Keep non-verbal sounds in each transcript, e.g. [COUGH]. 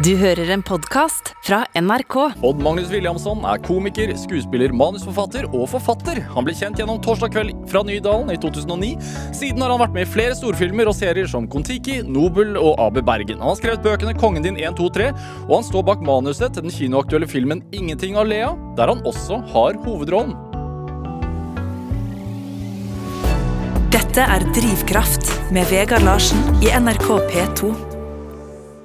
Du hører en podkast fra NRK. Odd Magnus Williamson er komiker, skuespiller, manusforfatter og forfatter. Han ble kjent gjennom Torsdag kveld fra Nydalen i 2009. Siden har han vært med i flere storfilmer og serier som Kon-Tiki, Nobel og AB Bergen. Han har skrevet bøkene Kongen din 1, 2, 3, og han står bak manuset til den kinoaktuelle filmen Ingenting av Lea, der han også har hovedrollen. Dette er Drivkraft med Vegard Larsen i NRK P2.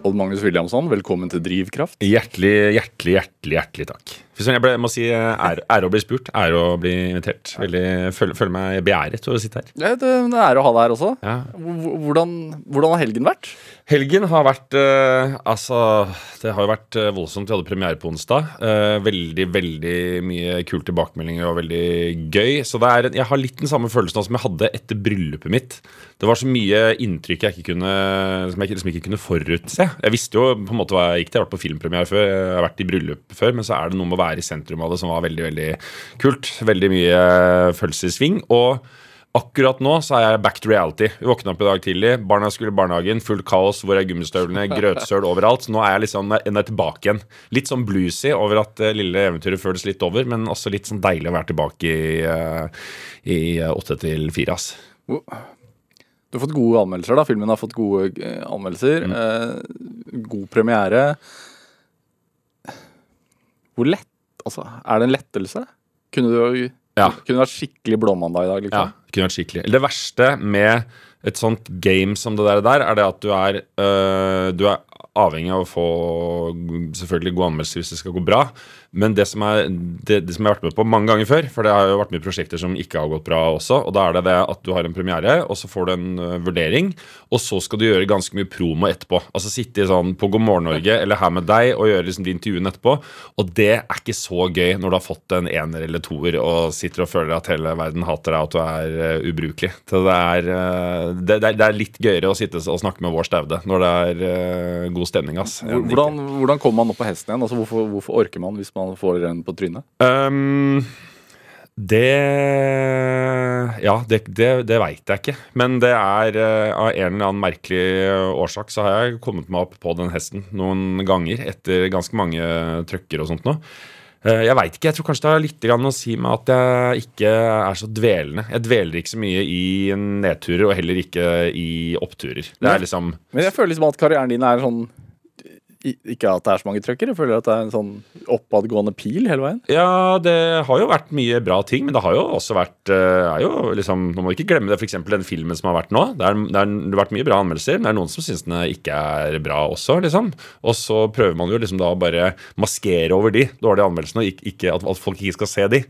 Odd Magnus Williamson, velkommen til Drivkraft. Hjertelig, hjertelig, hjertelig hjertelig takk. Jeg ble, må si ære, ære å bli spurt, ære å bli invitert. Veldig, føler, føler meg beæret over å sitte her. Det, det, det er å ha deg her også. Ja. Hvordan, hvordan har helgen vært? Helgen har vært uh, Altså, det har jo vært eh, voldsomt. Vi hadde premiere på onsdag. Uh, veldig, veldig mye kule tilbakemeldinger og veldig gøy. Så det er, jeg har litt den samme følelsen som jeg hadde etter bryllupet mitt. Det var så mye inntrykk jeg ikke kunne, som jeg liksom ikke kunne forutse. Jeg visste jo på en måte hva jeg gikk til. Jeg har vært på filmpremiere før, jeg har vært i bryllup før, men så er det noe med å være i sentrum av det som var veldig, veldig kult. Veldig mye eh, følelser i sving. Og Akkurat nå så er jeg back to reality. Vi våkna opp i dag tidlig, barna skulle i barnehagen, fullt kaos, hvor er gummistøvlene, grøtsøl overalt. Så nå er jeg liksom er tilbake igjen. Litt sånn bluesy over at det lille eventyret føles litt over, men også litt sånn deilig å være tilbake i, eh, i åtte til fire, ass. Du har fått gode anmeldelser, da. Filmen har fått gode anmeldelser. Mm. Eh, god premiere. Hvor lett Altså, er det en lettelse? Kunne du Ja. kunne vært skikkelig blåmandag i dag? Ja, liksom? det kunne vært skikkelig. Det verste med et sånt game som det der er det at du er, øh, du er avhengig av å få selvfølgelig gode anmeldelser hvis det skal gå bra. Men det som, er, det, det som jeg har vært med på mange ganger før, for det har jo vært i prosjekter som ikke har gått bra også, og da er det det at du har en premiere, og så får du en øh, vurdering, og så skal du gjøre ganske mye promo etterpå. Altså sitte sånn på God morgen Norge eller her med deg og gjøre liksom de intervjuene etterpå. Og det er ikke så gøy når du har fått en ener eller toer og sitter og føler at hele verden hater deg, og at du er uh, ubrukelig. Så det er, uh, det, det, er, litt gøyere å sitte og snakke med vår staude når det er øh, god stemning, ass. Hvordan, hvordan kommer man opp på hesten igjen? Altså, hvorfor, hvorfor orker man hvis man får en på trynet? Um, det Ja, det, det, det veit jeg ikke. Men det er eh, av en eller annen merkelig årsak så har jeg kommet meg opp på den hesten noen ganger etter ganske mange trøkker og sånt nå. Eh, Jeg veit ikke. Jeg tror kanskje det har litt å si med at jeg ikke er så dvelende. Jeg dveler ikke så mye i nedturer, og heller ikke i oppturer. Det er liksom Men jeg føler liksom at karrieren din er sånn Ikke at det er så mange trøkker, jeg føler at det er en sånn oppadgående pil hele veien. Ja, det har jo vært mye bra ting, men det har jo også vært eh, er jo liksom, Man må ikke glemme det, f.eks. den filmen som har vært nå. Det, er, det, er, det har vært mye bra anmeldelser, men det er noen som syns den ikke er bra også, liksom. Og så prøver man jo liksom da å bare maskere over de dårlige anmeldelsene, og ikke, ikke at, at folk ikke skal se de.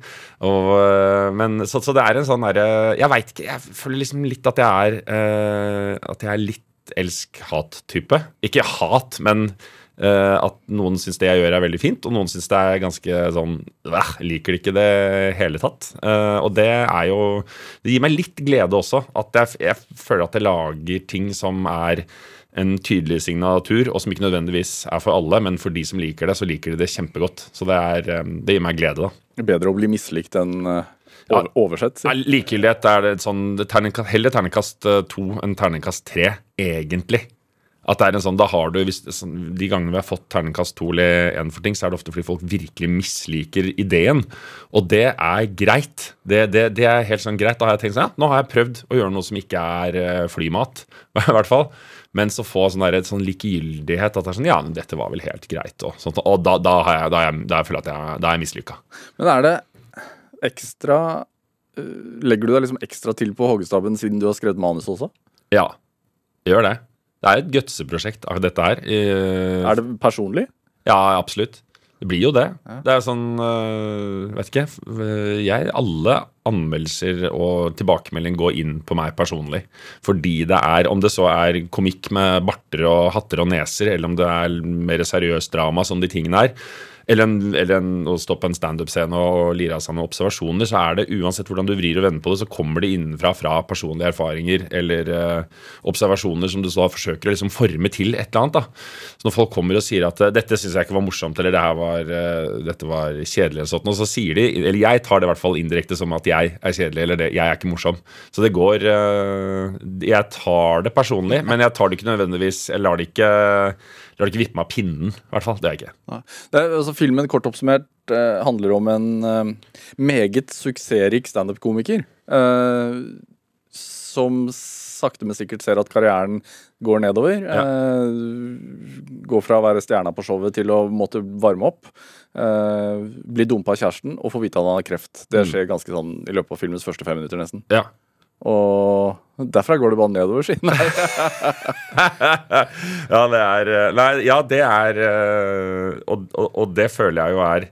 Og, eh, men, så, så det er en sånn derre Jeg veit ikke, jeg føler liksom litt at jeg er eh, At jeg er litt elsk-hat-type. Ikke hat, men Eh, at noen syns det jeg gjør er veldig fint, og noen syns det er ganske sånn «Æh, Liker det ikke det hele tatt. Eh, og det er jo Det gir meg litt glede også. At jeg, jeg føler at jeg lager ting som er en tydelig signatur, og som ikke nødvendigvis er for alle, men for de som liker det, så liker de det kjempegodt. Så det, er, eh, det gir meg glede, da. Bedre å bli mislikt enn eh, over, oversett. Ja, Likegyldighet er det sånn det er Heller terningkast eh, to enn terningkast tre, egentlig. At det er en sånn, da har du, hvis, sånn, De gangene vi har fått terningkast to eller én for ting, så er det ofte fordi folk virkelig misliker ideen. Og det er greit. Det, det, det er helt sånn greit. Da har jeg tenkt sånn, ja, nå har jeg prøvd å gjøre noe som ikke er eh, flymat. [LAUGHS] i hvert fall. Men så få sånn, der, sånn likegyldighet. At det er sånn, ja, men dette var vel helt greit. Og, sånt, og da, da, har jeg, da, har jeg, da har jeg føler jeg at jeg, da er jeg mislykka. Men er det ekstra eh, Legger du deg liksom ekstra til på hoggestabben siden du har skrevet manus også? Ja, gjør det. Det er et gutseprosjekt, dette her. Eh, Er det personlig? Ja, absolutt. Det blir jo det. Det er sånn øh, Vet ikke. øh, Jeg, alle anmeldelser og tilbakemelding går inn på meg personlig. Fordi det er, om det så er komikk med barter og hatter og neser, eller om det er mer seriøst drama, som de tingene er, eller, en, eller en, å stå på en standup-scene og lire av seg noen observasjoner, så er det uansett hvordan du vrir og vender på det, så kommer det innenfra fra personlige erfaringer eller eh, observasjoner som du så forsøker å liksom forme til et eller annet. da. Så når folk kommer og sier at øh, 'dette syns jeg ikke var morsomt', eller det her var, øh, 'dette var kjedelig', sånt, og så sier de, eller jeg tar det i hvert fall indirekte som at jeg er kjedelig, eller det, jeg er ikke morsom. Så det går eh, Jeg tar det personlig, men jeg tar det ikke nødvendigvis Jeg lar det ikke, Du har ikke vippet meg av pinnen, i hvert fall. Det har jeg ikke. Det er, altså, filmen kort oppsummert eh, handler om en eh, meget suksessrik standup-komiker. eh, som sakte, men sikkert ser at karrieren går nedover. Eh, går fra å være stjerna på showet til å måtte varme opp. Eh, bli dumpa av kjæresten og få vite at han har kreft. Det skjer ganske sånn i løpet av filmens første fem minutter, nesten. Ja. Og derfra går det bare nedover, siden. Nei. [LAUGHS] ja, det er eh, Nei, ja, det er eh, og, og, og det føler jeg jo er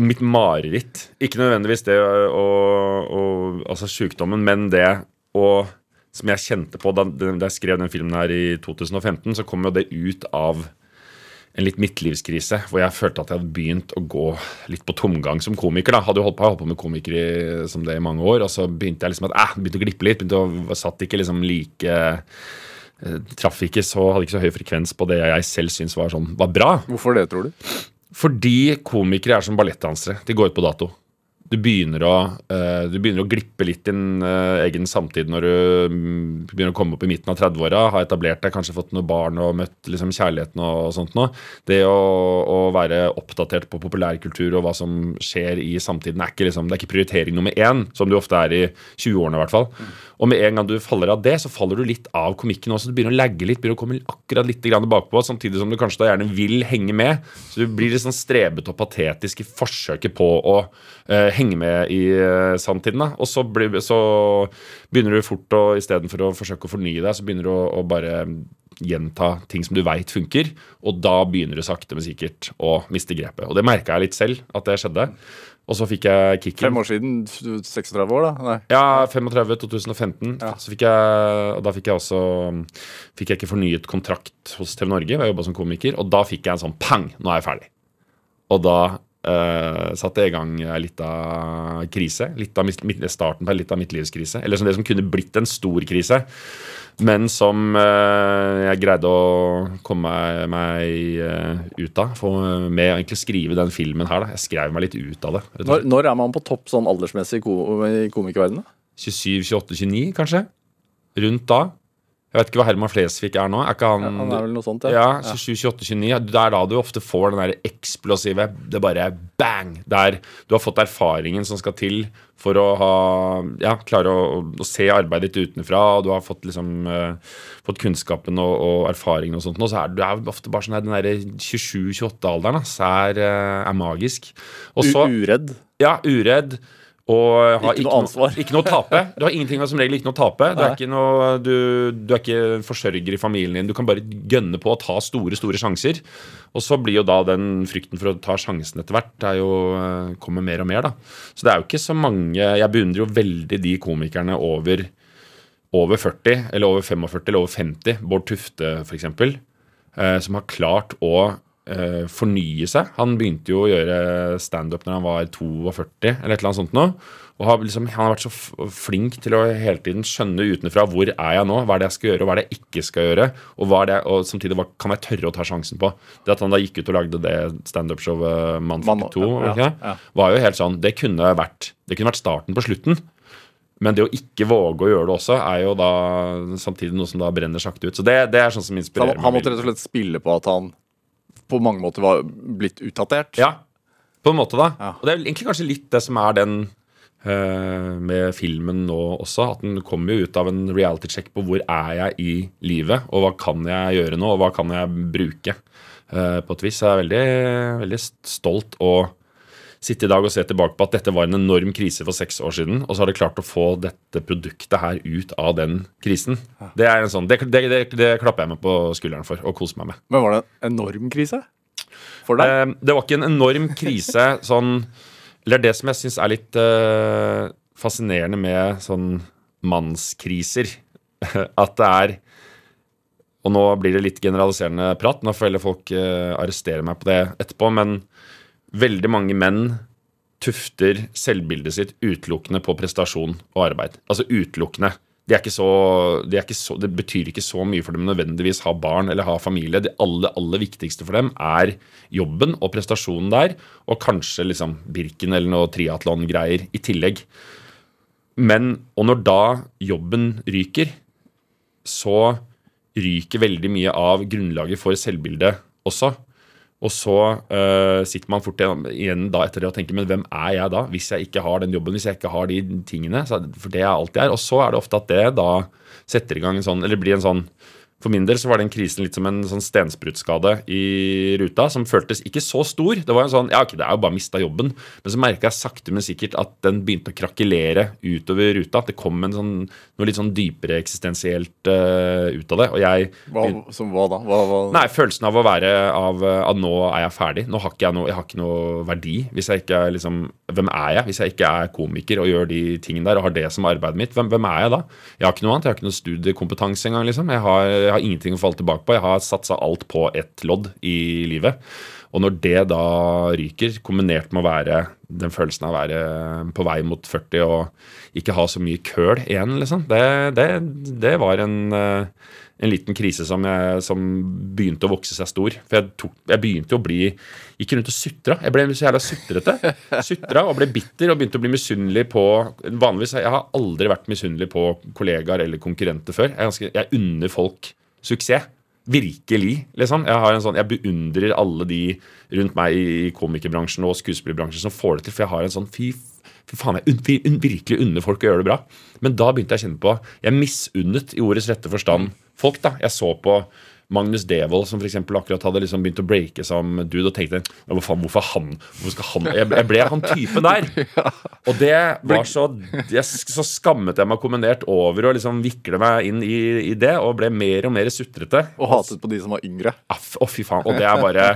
mitt mareritt. Ikke nødvendigvis det å, å Altså sykdommen, men det å Som jeg kjente på da, da jeg skrev den filmen her i 2015, så kom jo det ut av en litt midtlivskrise, hvor jeg følte at jeg hadde begynt å gå litt på tomgang som komiker. da, Hadde jo holdt på, holdt på med komiker i, som det i mange år, og så begynte jeg liksom at, eh, begynte å glippe litt. begynte å, Satt ikke liksom like eh, Traff ikke så, hadde ikke så høy frekvens på det jeg selv syntes var, sånn, var bra. Hvorfor det, tror du? Fordi komikere er som ballettdansere. De går ut på dato. Du begynner å, eh, du begynner å glippe litt din eh, egen samtid når du mm, begynner å komme opp i midten av 30-åra, har etablert deg, kanskje fått noen barn og møtt liksom, kjærligheten og, sånt noe. Det å, å være oppdatert på populærkultur og hva som skjer i samtiden, er ikke, liksom, det er ikke prioritering nummer én, som du ofte er i 20-årene i hvert fall. Og med en gang du faller av det, så faller du litt av komikken også. Du begynner å lagge litt, begynner å komme akkurat litt bakpå, samtidig som du kanskje da gjerne vil henge med. Så du blir litt sånn strebete og patetisk i forsøket på å uh, med i eh, da. Og så, blir, så begynner du fort å, istedenfor å forsøke å fornye deg, så begynner du å, å bare gjenta ting som du veit funker. Og da begynner du sakte, men sikkert å miste grepet. Og det merka jeg litt selv at det skjedde. Og så fikk jeg kicken. Fem år siden? 36 år, da? Nei. Ja, 35, 2015. Ja. Så fikk jeg, og da fikk jeg også Fikk jeg ikke fornyet kontrakt hos TV Norge, jeg jobba som komiker. Og da fikk jeg en sånn pang! Nå er jeg ferdig. Og da eh, satte i gang ei lita krise. Litt av starten på ei lita midtlivskrise. Eller som det som kunne blitt en stor krise. Men som uh, jeg greide å komme meg, meg eh, ut av. For, med å egentlig skrive den filmen her. Da. Jeg skrev meg litt ut av det. Når, når er man på topp sånn aldersmessig i komikerverdenen? 27, 28, 29, kanskje? Rundt da. Jeg vet ikke hva Herman Flesvig er nå. Er ikke han, Ja, han er vel noe sånt, ja. 27, 28, 29. Det er da du ofte får den der eksplosive Det bare bang! Der du har fått erfaringen som skal til for å ha Ja, klare å, å se arbeidet ditt utenfra, og du har fått liksom uh, Fått kunnskapen og, og erfaringen og sånt. Og så er du er ofte bare sånn den derre 27-28-alderen ass, er, eh, er magisk. Også, Uredd. ja, uredd. Og har Ikke noe ansvar. ikke noe å tape. Du har ingenting som regel ikke noe å tape. Du er noe, du, du er ikke forsørger i familien din. Du kan bare gønne på å ta store store sjanser. Og så blir jo da den frykten for å ta sjansen etter hvert det er jo, eh, kommer mer og mer. da. Så det er jo ikke så mange Jeg beundrer jo veldig de komikerne over, over 40, eller over 45, eller over 50. Bård Tufte, f.eks. Eh, som har klart å eh, fornye seg. Han begynte jo å gjøre standup når han var 42, eller et eller annet sånt nå. Og har liksom, han har vært så flink til å hele tiden skjønne utenfra hvor er jeg nå, hva er det jeg skal gjøre, og hva er det jeg ikke skal gjøre. Og, hva er det, og samtidig hva kan jeg tørre å ta sjansen på. Det at han da gikk ut og lagde det standup-showet Mann- 2, ja, var det ikke det? ja. var jo helt sånn Det kunne vært, det kunne vært starten på slutten. Men det å ikke våge å gjøre det også, er jo da samtidig noe som da brenner sakte ut. Så det, det er sånn som inspirerer han, han måtte rett og slett spille på at han på mange måter var blitt utdatert. Ja, på en måte, da. Ja. Og det er egentlig kanskje litt det som er den uh, med filmen nå også. At den kommer jo ut av en reality check på hvor er jeg i livet, og hva kan jeg gjøre nå, og hva kan jeg bruke. uh, på et vis. jeg er veldig, veldig stolt og sitte i dag og se tilbake på at dette var en enorm krise for seks år siden, og så har de klart å få dette produktet her ut av den krisen. Det er en sånn, det, det, det, det klapper jeg meg på skulderen for og koser meg med. Men var det en enorm krise for deg? Eh, det var ikke en enorm krise [LAUGHS] sånn Eller det som jeg syns er litt eh, fascinerende med sånn mannskriser, [LAUGHS] at det er Og nå blir det litt generaliserende prat, nå får heller folk eh, arrestere meg på det etterpå, men veldig mange menn tufter selvbildet sitt utelukkende på prestasjon og arbeid. Altså utelukkende. De så, de så, det betyr ikke så mye for dem nødvendigvis ha barn eller ha familie. Det aller, aller viktigste for dem er jobben og prestasjonen der, og kanskje liksom Birken eller noe triatlon-greier i tillegg. Men, og når da jobben ryker, så ryker veldig mye av grunnlaget for selvbildet også. Og så uh, sitter man fort igjen, da etter det og tenker men hvem er jeg da, hvis jeg ikke har den jobben, hvis jeg ikke har de tingene? For det er alt jeg er. Og så er det ofte at det da setter i gang en sånn, eller blir en sånn for min del så var den krisen litt som en sånn stensprutskade i ruta, som føltes ikke så stor. Det var en sånn, ja ok, det er jo bare mista jobben. Men så merka jeg sakte, men sikkert at den begynte å krakelere utover ruta. At det kom en sånn, noe litt sånn dypere eksistensielt uh, ut av det. Og jeg hva, Som hva da? Hva, hva? Nei, følelsen av å være av at nå er jeg ferdig. Nå har ikke jeg noe, jeg har ikke noe verdi. Hvis jeg ikke er liksom Hvem er jeg? Hvis jeg ikke er komiker og gjør de tingene der og har det som arbeidet mitt, hvem, hvem er jeg da? Jeg har ikke noe annet. Jeg har ikke noe studiekompetanse engang, liksom. Jeg har jeg har ingenting å falle tilbake på. Jeg har satsa alt på ett lodd i livet. Og når det da ryker, kombinert med å være den følelsen av å være på vei mot 40 og ikke ha så mye køl igjen, liksom, det, det, det var en, eh, en, liten krise som, jeg, som, begynte å vokse seg stor. For jeg, tok, jeg begynte å bli Gikk rundt og sutra. Jeg ble så jævla sutrete. Sutra og ble bitter og begynte å bli misunnelig på Vanligvis jeg har aldri vært misunnelig på kollegaer eller konkurrenter før. Jeg, jeg unner folk suksess. Virkelig, liksom. Jeg, sånn, jeg beundrer alle de rundt meg i komikerbransjen og skuespillerbransjen som får det til. For jeg har en sånn fy, fy faen, jeg un, virkelig unner folk å gjøre det bra. Men da begynte jeg å kjenne på Jeg misunnet i ordets rette forstand folk. da. Jeg så på Magnus Devold, som for eksempel, akkurat hadde liksom begynt å breake som dude, og tenkte ja, faen, hvorfor han? Hvorfor skal han Jeg, jeg ble han typen [LAUGHS] der. Og det var så jeg, Så skammet jeg meg kombinert over å liksom vikle meg inn i, i, det, og ble mer og mer sutrete. Og hatet på de som var yngre? Å, fy faen. Og det er bare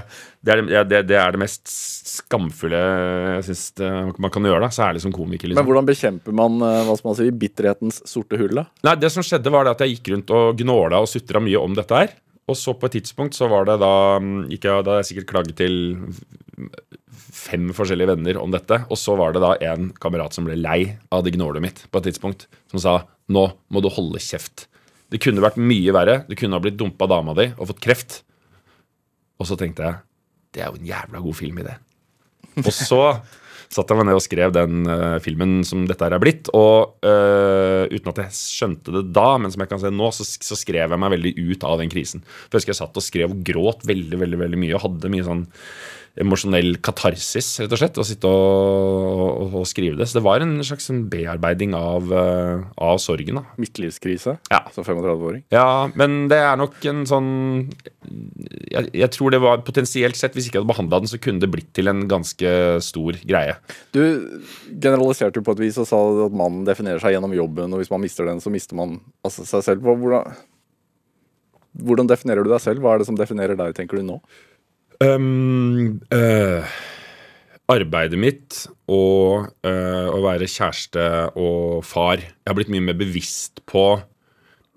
det er det, det, er det mest skamfulle jeg syns man kan gjøre, da, særlig som komiker. Liksom. Men hvordan bekjemper man eh, hva skal man si, bitterhetens sorte hull? da? Nei, Det som skjedde, var det at jeg gikk rundt og gnåla og sutra mye om dette her. Og så på et tidspunkt så var det da mm, gikk jeg, Da jeg sikkert klaget til fem forskjellige venner om dette. Og så var det da en kamerat som ble lei av det gnålet mitt på et tidspunkt. Som sa nå må du holde kjeft. Det kunne vært mye verre. Du kunne ha blitt dumpa dama di og fått kreft. Og så tenkte jeg det er jo en jævla god film i det. Og så satt jeg meg ned og skrev den uh, filmen som dette her er blitt. Og uh, uten at jeg skjønte det da, men som jeg kan se nå, så, så, skrev jeg meg veldig ut av den krisen. For jeg husker jeg satt og skrev og gråt veldig, veldig, veldig mye og hadde mye sånn emosjonell katarsis, rett og slett, å sitte og, og, og, skrive det. Så det var en slags bearbeiding av, uh, av sorgen. da. Midtlivskrise ja. som 35-åring? Ja, men det er nok en sånn jeg, jeg, tror det var potensielt sett, hvis ikke jeg hadde behandla den, så kunne det blitt til en ganske stor greie. Du generaliserte jo på et vis og sa at mannen definerer seg gjennom jobben, og hvis man mister den, så mister man altså seg selv. Hvordan, hvordan definerer du deg selv? Hva er det som definerer deg, tenker du nå? Um, uh, arbeidet mitt og uh, å være kjæreste og far. Jeg har blitt mye mer bevisst på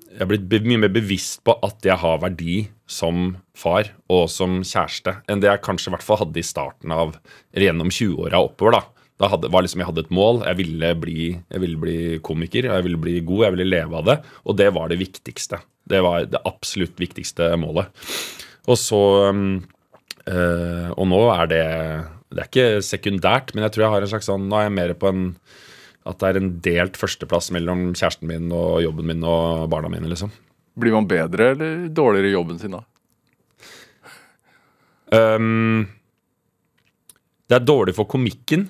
Jeg har blitt mye mer bevisst på at jeg har verdi som far og som kjæreste enn det jeg kanskje hvert fall hadde i starten av eller gjennom 20-åra oppover. da da hadde, var liksom, Jeg hadde et mål. Jeg ville, bli, jeg ville bli komiker. Jeg ville bli god. Jeg ville leve av det. Og det var det viktigste. Det var det absolutt viktigste målet. Og så Uh, og nå er det Det er ikke sekundært, men jeg tror jeg har en slags sånn Nå er jeg mer på en At det er en delt førsteplass mellom kjæresten min og jobben min og barna mine, liksom. Blir man bedre eller dårligere i jobben sin da? Um, det er dårlig for komikken.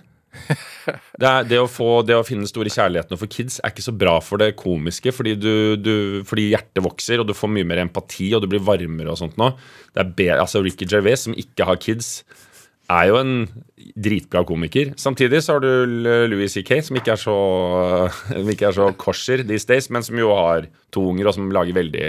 Det, er, det, å få, det, å finne den store kjærligheten for kids er ikke så bra for det komiske, fordi, du, du, fordi, hjertet vokser, og du får mye mer empati, og du blir varmere og sånt nå. Det er bedre, altså Ricky Gervais, som ikke har kids, er jo en dritbra komiker. Samtidig så har du Louis C.K., som ikke er så, [LAUGHS] ikke er så korser these days, men som jo har to unger, og som lager veldig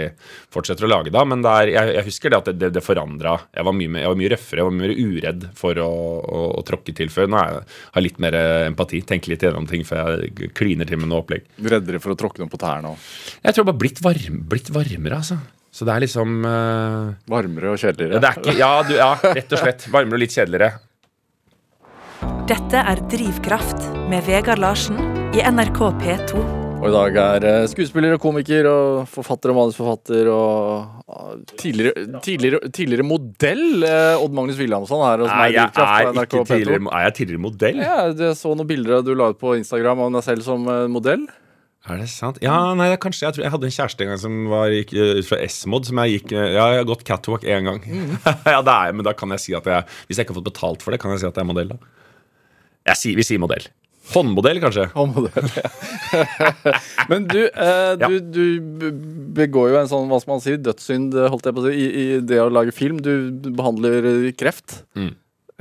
fortsetter å lage da. Men er, jeg, jeg, husker det at det, det, det forandra. Jeg, var mye, jeg var mye røffere, jeg var mye mer uredd for å, å, å tråkke til før. Nå har jeg, har litt mer empati, tenker litt gjennom ting før jeg kliner til med noe opplegg. Reddere for å tråkke noen på tærne òg? Jeg tror bare blitt, varm, blitt varmere, altså. Så det er liksom uh, Varmere og kjedeligere? Det er ikke, ja, du, ja, rett og slett. Varmere og litt kjedeligere. Dette er Drivkraft med Vegard Larsen i NRK P2. Og i dag er eh, skuespiller og komiker og forfatter og manusforfatter og tidligere, tidligere, tidligere modell eh, Odd Magnus Williamson her hos meg. Jeg er, ikke tidligere, er jeg tidligere modell? Ja, Jeg så noen bilder du la ut på Instagram av deg selv som modell. Er det sant? Ja, nei, kanskje Jeg tror jeg hadde en kjæreste en gang som var, gikk eh, ut fra S-mod. Som jeg gikk eh, Ja, jeg har gått catwalk én gang. [LAUGHS] ja, det er, Men da kan jeg si at jeg Hvis jeg ikke har fått betalt for det, kan jeg si at jeg er modell, da. Jeg sier, vi sier modell. Håndmodell, kanskje. Håndmodell, ja. [LAUGHS] Men du, eh, du, du begår jo en sånn, hva skal man si, dødssynd, holdt jeg på å si, i, i det å lage film. Du behandler eh, kreft. Mm.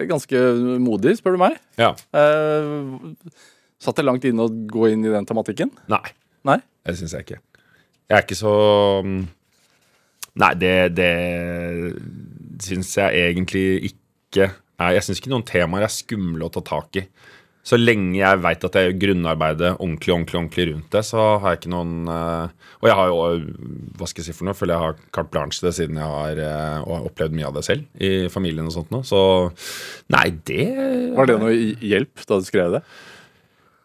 Ganske modig, spør du meg. Ja. Eh, satt det langt inne å gå inn i den tematikken? Nei. Nei? Det syns jeg ikke. Jeg er ikke så mm, Nei, det, det syns jeg egentlig ikke er Jeg syns ikke noen temaer er skumle å ta tak i. Så lenge jeg veit at jeg gjør grunnarbeidet ordentlig ordentlig, ordentlig rundt det, så har jeg ikke noen eh, Og jeg har jo hva skal jeg si for noe, føler jeg har carte blanche det siden jeg har, eh, har opplevd mye av det selv i familien og sånt nå. Så nei, det Var det noe hjelp da du skrev det?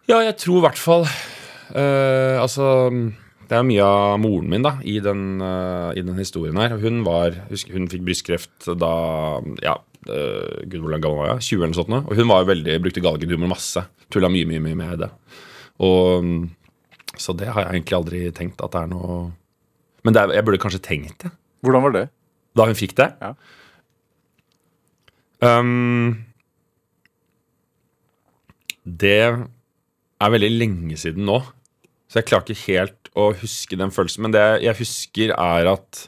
Ja, jeg tror i hvert fall uh, Altså det er mye av moren min da i den, uh, i den historien her. Hun var, husker, hun fikk brystkreft da ja, uh, Gud, hvor gammel var jeg? 20 eller noe sånt. Og hun var veldig, brukte galgenhumor masse. Tulla mye, mye, mye med det. Og, mm, så det har jeg egentlig aldri tenkt at det er noe Men det er, jeg burde kanskje tenkt det Hvordan var det? da hun fikk det. Ja. Um, det er veldig lenge siden nå, så jeg klarer ikke helt å huske den følelsen. Men det jeg husker, er at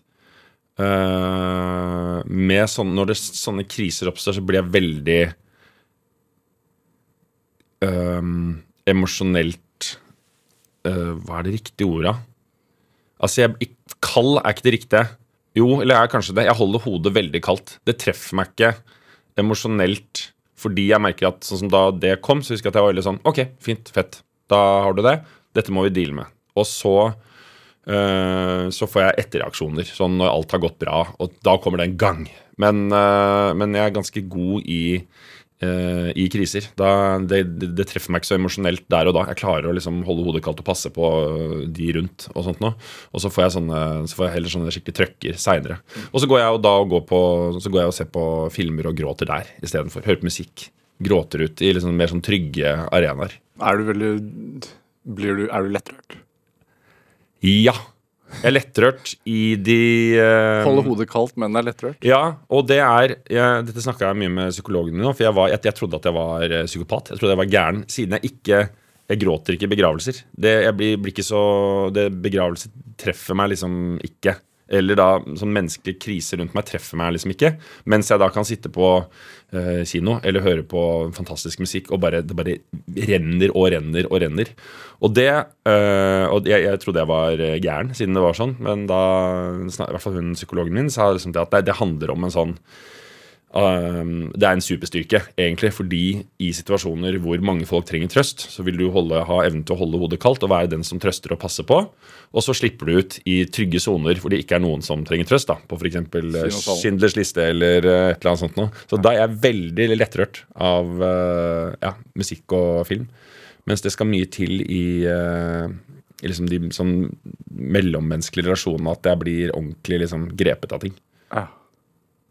uh, med sånne, når det, sånne kriser oppstår, så blir jeg veldig uh, emosjonelt uh, Hva er det riktige ordet? Altså, jeg, kald er ikke det riktige. Jo, eller jeg er kanskje det. Jeg holder hodet veldig kaldt. Det treffer meg ikke emosjonelt fordi jeg merker at sånn som da det kom, så husker jeg at jeg var veldig sånn OK, fint, fett. Da har du det. Dette må vi deale med. Og så eh, så får jeg etterreaksjoner, sånn når alt har gått bra. Og da kommer det en gang. Men, eh, men jeg er ganske god i eh, i kriser. Da, det, det, det treffer meg ikke så emosjonelt der og da. Jeg klarer å liksom holde hodet kaldt og passe på øh, de rundt. Og sånt nå. Og så får jeg, sånne, så får jeg heller sånne skikkelig trøkker seinere. Og så går jeg og da og, går på, så går jeg og ser på filmer og gråter der istedenfor. Hører på musikk. Gråter ut i liksom mer sånn trygge arenaer. Er du veldig blir du, Er du lettrørt? Ja. Jeg er lettrørt i de uh, Holde hodet kaldt, men er lettrørt? Ja, og det er jeg, Dette snakka jeg mye med psykologen min om. For jeg, var, jeg, jeg trodde at jeg var eh, psykopat. Jeg trodde jeg var gæren. Siden jeg ikke Jeg gråter ikke i begravelser. Det, blir, blir ikke så det Begravelse treffer meg liksom ikke. Eller da sånn menneskelige kriser rundt meg treffer meg liksom ikke. Mens jeg da kan sitte på eh, kino eller høre på fantastisk musikk, og bare, det bare renner og renner og renner. Og det eh, Og jeg, jeg trodde jeg var eh, gæren siden det var sånn, men da I hvert fall hun psykologen min sa liksom det at det, det handler om en sånn Um, det er en superstyrke, egentlig, fordi i situasjoner hvor mange folk trenger trøst, så vil du holde, ha evnen til å holde hodet kaldt og være den som trøster og passer på. Og så slipper du ut i trygge soner hvor det ikke er noen som trenger trøst. da På f.eks. Sinosal. Schindlers liste eller eh, et eller annet sånt noe. Så da er jeg veldig lettrørt av uh, ja, musikk og film. Mens det skal mye til i, uh, i liksom de sånn mellommenneskelige relasjonene at jeg blir ordentlig liksom grepet av ting. Ja.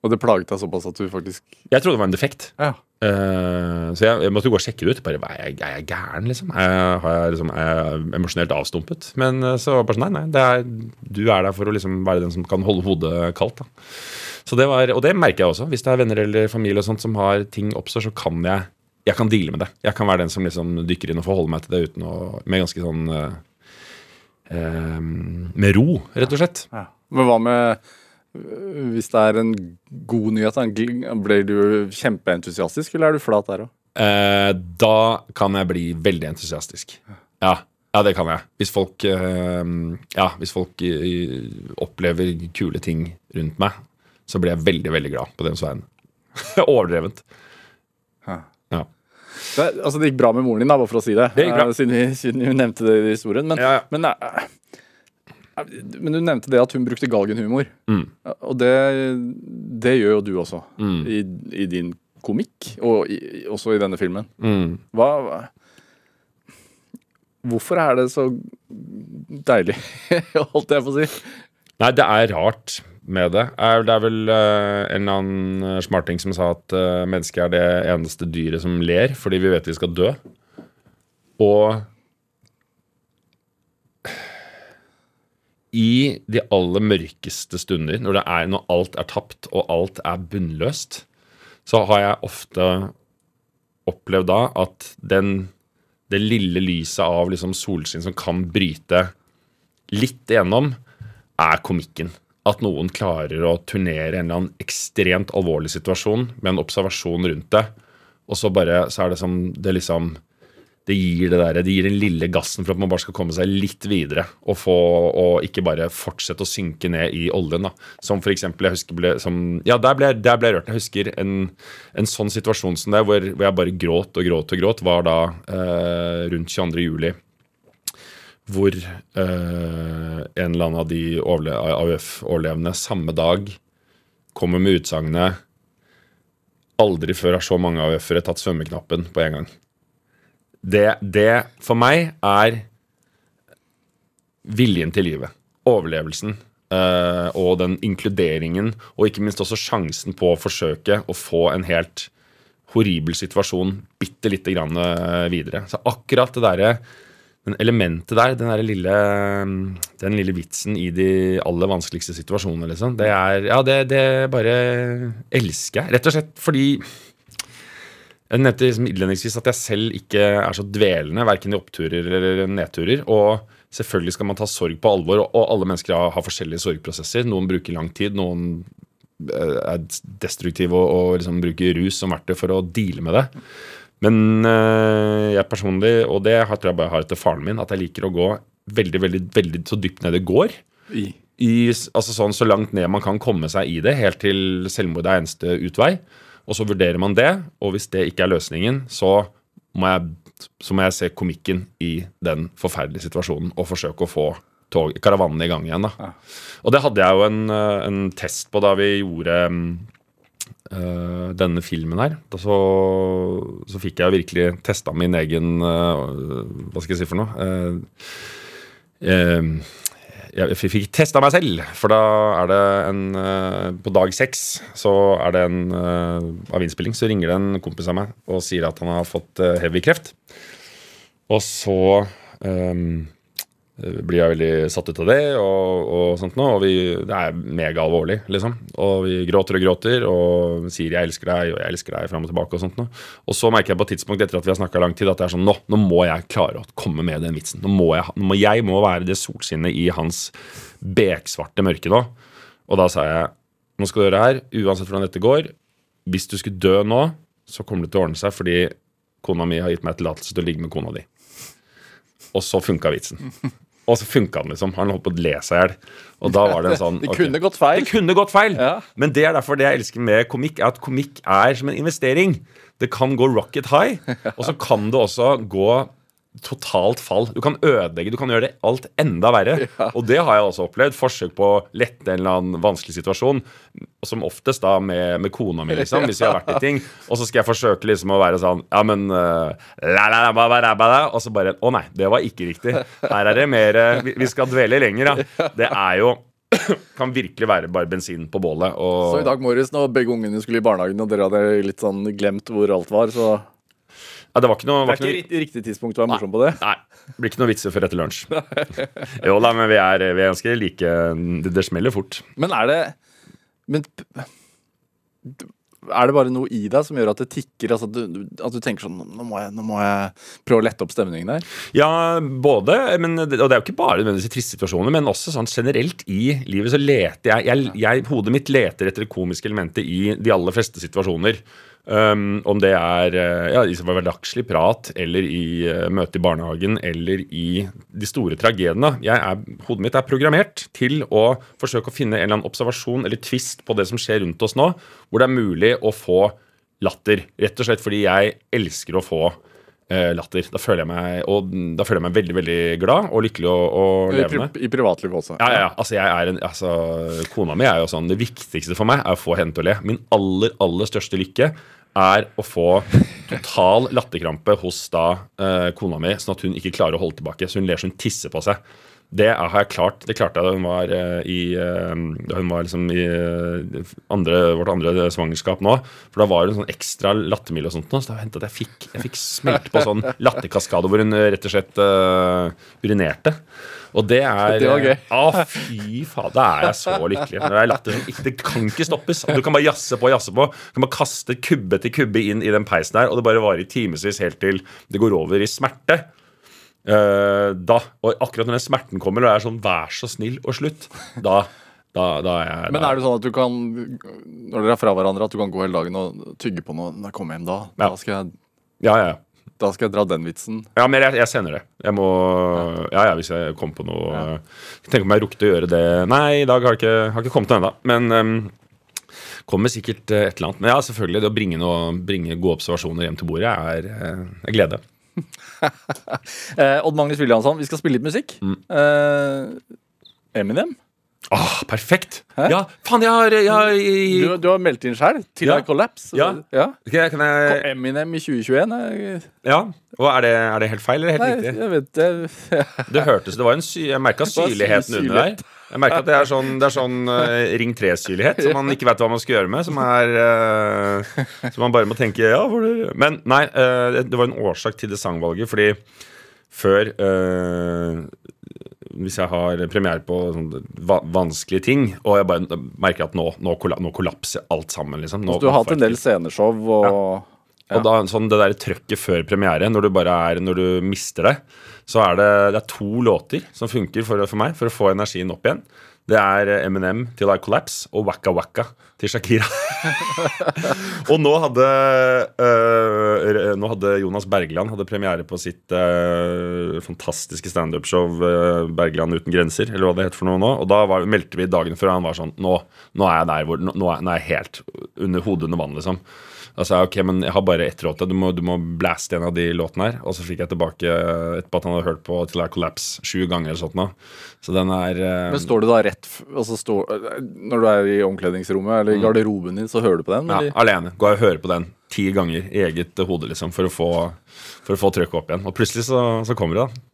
Og det plaget deg såpass at du faktisk Jeg trodde det var en defekt. Ja. Uh, så jeg, jeg måtte gå og sjekke det ut. Bare, er, jeg, er jeg gæren, liksom? Er jeg, har jeg, liksom? er jeg emosjonelt avstumpet? Men eh, så bare sånn, nei, nei, det er, du er der for å liksom være den som kan holde hodet kaldt. Da. Så det var, og det merker jeg også. Hvis det er venner eller familie og sånt som har ting oppstår, så kan jeg jeg kan deale med det. Jeg kan være den som liksom dykker inn og forholder meg til det uten å, med ganske sånn uh, uh, Med ro, rett og slett. Ja. Men hva med hvis det er en god nyhet? Blir du kjempeentusiastisk, eller er du flat der òg? Eh, da kan jeg bli veldig entusiastisk. Ja, ja det kan jeg. Hvis folk, eh, ja, hvis folk eh, opplever kule ting rundt meg, så blir jeg veldig, veldig glad på deres vegne. [LAUGHS] Overdrevent. Ja. Det, altså, det gikk bra med moren din, da, bare for å si det. Det eh, Siden, vi, siden vi nevnte det i historien. Men, Ja, ja. men, eh, men du nevnte det at hun brukte galgenhumor. Mm. Og det, det gjør jo du også. Mm. I, I din komikk, og i, også i denne filmen. Mm. Hva Hvorfor er det så deilig, [LAUGHS] holdt jeg på å si? Nei, det er rart med det. Det er vel eh, en eller annen eh, smarting som sa at uh, mennesket er det eneste dyret som ler fordi vi vet vi skal dø. Og i de aller mørkeste stunder, når, er, når alt er tapt og alt er bunnløst, så har jeg ofte opplevd da at den, det lille lyset av liksom solskinn som kan bryte litt igjennom, er komikken. At noen klarer å turnere en eller annen ekstremt alvorlig situasjon med en observasjon rundt det, og så bare så er det som det liksom det gir det der, det gir den lille gassen for at man bare skal komme seg litt videre. Og, få, og ikke bare fortsette å synke ned i oljen. da. Som for eksempel, jeg husker ble, som, Ja, der ble, der ble jeg rørt. Jeg husker en, en sånn situasjon som det, hvor, hvor, jeg bare gråt og gråt og gråt, var da eh, rundt 22. juli. Hvor eh, en eller annen av de AUF-overlevende samme dag kommer med utsagnet Aldri før har så mange AUF-ere tatt svømmeknappen på en gang. Det, det for meg er viljen til livet. Overlevelsen. Uh, og den inkluderingen, og ikke minst også sjansen på å forsøke å få en helt horribel situasjon bitte lite grann uh, videre. Så akkurat det derre elementet der, den der lille, den lille vitsen i de aller vanskeligste situasjonene, liksom, det er Ja, det, det bare elsker jeg. Rett og slett fordi jeg nevnte liksom innledningsvis at jeg selv ikke er så dvelende, verken i oppturer eller nedturer. Og selvfølgelig skal man ta sorg på alvor, og alle mennesker har, forskjellige sorgprosesser. Noen bruker lang tid, noen eh, er destruktive og, og liksom bruker rus som verktøy for å deale med det. Men øh, jeg personlig, og det tror jeg bare har etter faren min, at jeg liker å gå veldig, veldig, veldig så dypt ned det går. I? I, altså sånn Så langt ned man kan komme seg i det, helt til selvmord er eneste utvei. Og så vurderer man det, og hvis det ikke er løsningen, så må jeg, så må jeg se komikken i den forferdelige situasjonen og forsøke å få tog, karavanen i gang igjen. Da. Og det hadde jeg jo en, eh, en, test på da vi gjorde uh, denne filmen her. Da så, så fikk jeg virkelig testa min egen uh, Hva skal jeg si for noe? Uh, jeg fikk testa meg selv, for da er det en uh, På dag seks så er det en uh, av innspilling, så ringer det en kompis av meg og sier at han har fått uh, heavy kreft. Og så um, blir jeg veldig satt ut av det, og, og sånt nå, Og vi, det er megaalvorlig, liksom. Og vi gråter og gråter og sier 'jeg elsker deg', og 'jeg elsker deg' fram og tilbake. Og sånt nå. Og så merker jeg på et tidspunkt etter at vi har snakka lang tid, at det er sånn nå, nå må jeg klare å komme med den vitsen. Nå må jeg, nå må, jeg må være det solskinnet i hans beksvarte mørke nå. Og da sa jeg nå skal du gjøre det her, uansett hvordan dette går. Hvis du skulle dø nå, så kommer det til å ordne seg fordi kona mi har gitt meg tillatelse til å ligge med kona di. Og så funka vitsen. Og så funka den, liksom. Han holdt på å le seg i hjel. Og da var det en sånn [LAUGHS] Det kunne gått feil. Det kunne gått feil. Ja. Men det er derfor det jeg elsker med komikk, er at komikk er som en investering. Det kan gå rocket high, [LAUGHS] og så kan det også gå totalt fall. Du kan ødelegge, du kan gjøre det alt enda verre. [LAUGHS] Ja. Og det har jeg også opplevd. Forsøk på å lette en eller annen vanskelig situasjon. Som oftest da med, med kona mi, liksom, hvis vi har vært i [LAUGHS] ting. Og så skal jeg forsøke liksom å være sånn Ja, men uh, la, la, la, la, Og så bare Å nei, det var ikke riktig. Her er det mer uh, vi, vi, skal dvele lenger, da. [LAUGHS] Det er jo [CLEARS THROAT] kan virkelig være bare bensin på bålet. Og... Så i dag morges når begge ungene skulle i barnehagen, og dere hadde litt sånn glemt hvor alt var, så ja, det var ikke noe Det er ikke noe... riktig tidspunkt å være morsom på det? Nei. Det blir ikke noe vitser før etter lunsj. [LAUGHS] jo da, men vi er, vi er ganske like det, det, smeller fort. Men er det Men er det bare noe i deg som gjør at det tikker? Altså at, du, at du tenker sånn nå må, jeg, nå må, jeg, prøve å lette opp stemningen der? Ja, både. Men, og det er jo ikke bare nødvendigvis i triste situasjoner, men også sånn generelt i livet så leter jeg, jeg, jeg Hodet mitt leter etter det komiske elementet i de aller fleste situasjoner. Um, om det er uh, ja, i hverdagslig prat eller i uh, møte i barnehagen eller i de store tragediene. Er, hodet mitt er programmert til å forsøke å finne en eller annen observasjon eller tvist på det som skjer rundt oss nå, hvor det er mulig å få latter. Rett og slett fordi jeg elsker å få uh, latter. Da føler, jeg meg, og, da føler jeg meg veldig veldig glad og lykkelig og, og levende. I, i privatlivet også. Ja, ja, altså, jeg er en, altså, Kona mi er jo sånn Det viktigste for meg er å få henne til å le. Min aller, aller største lykke er å få total latterkrampe hos da eh, kona mi, sånn at hun ikke klarer å holde tilbake. Så hun ler som hun tisser på seg. Det har jeg klart. Det klarte jeg da hun var eh, i eh, Da hun var liksom i eh, andre, vårt andre svangerskap nå. For da var hun sånn ekstra lattermild og sånt. nå, Så det hendte at jeg fikk, jeg fikk smelt på sånn [LAUGHS] latterkaskade hvor hun rett og slett uh, urinerte. Og det er [LAUGHS] Det var gøy. Ja, fy faen. Da er jeg så lykkelig. Det er latter som ikke, Det kan ikke stoppes. Du kan bare jazze på og jazze på. Du kan bare kaste kubbe til kubbe inn i den peisen her, og det bare varer i timevis helt til det går over i smerte. Eh, da, og akkurat når den smerten kommer, og det er sånn 'vær så snill' og slutt, da, da, da er jeg Men er det sånn at du kan, når dere er fra hverandre, at du kan gå hele dagen og tygge på noe når jeg kommer hjem da? Ja. Da, skal jeg, Ja, ja, ja. da skal jeg dra den vitsen. Ja, men jeg, jeg sender det. Jeg må Ja, ja, hvis jeg kommer på noe Jeg tenker om jeg rukket å gjøre det Nei, i dag har jeg ikke, har ikke kommet ennå. Men um, kommer sikkert eh, et eller annet. Men ja, selvfølgelig, det å bringe, noe, bringe gode observasjoner hjem til bordet er eh, en glede. [LAUGHS] Eh, Odd Magnus Williamson, vi skal spille litt musikk. Mm. Eh, Eminem. Åh, perfekt! Hæ? Ja, faen, jeg har, jeg har Du, du har meldt inn sjøl til Ja. I Collapse. Ja. ja. Okay, kan jeg, Eminem i 2021? er- ja. Og er det, er det helt feil eller helt Nei, riktig? jeg vet det. [LAUGHS] Det hørtes, det var en sy Jeg merka syrligheten under der. Jeg merker at det er sånn, det er sånn uh, Ring 3-syrlighet som man ikke vet hva man skal gjøre med. Som er uh, Som man bare må tenke ja, Men nei, uh, det- var en årsak til det sangvalget, fordi før Hvis jeg har premiere på sånn va vanskelige ting, og jeg bare merker at nå, nå, kolla nå kollapser alt sammen, liksom. Nå, Du har hatt en del sceneshow og og da, sånn det der trøkket før premiere, når du bare er Når du mister det, så er det, det er to låter som funker for, for meg for å få energien opp igjen. Det er Eminem til I Collapse og Waka Waka til Shakira. [LAUGHS] og nå hadde, øh, nå hadde Jonas Bergland hadde premiere på sitt øh, fantastiske standup-show øh, Bergland uten grenser, eller hva det heter for noe nå. Og da var, meldte vi dagen før han var sånn Nå, nå er jeg der hvor Nå, nå er, jeg helt under hodet under vann, liksom. Da sa jeg ok, men jeg har bare ett låt. Du må, du må blaste en av de låtene her. Og så fikk jeg tilbake etterpå at han hadde hørt på til I Collapse sju ganger eller sånt nå. Så den er øh, Men står du da rett altså står, Når du er i omkledningsrommet eller i garderoben din, så hører du på den? ja, alene. Går jeg og hører på den ti ganger i eget hode, liksom, for å få, for å få trykket opp igjen. Og plutselig så, så kommer det, da.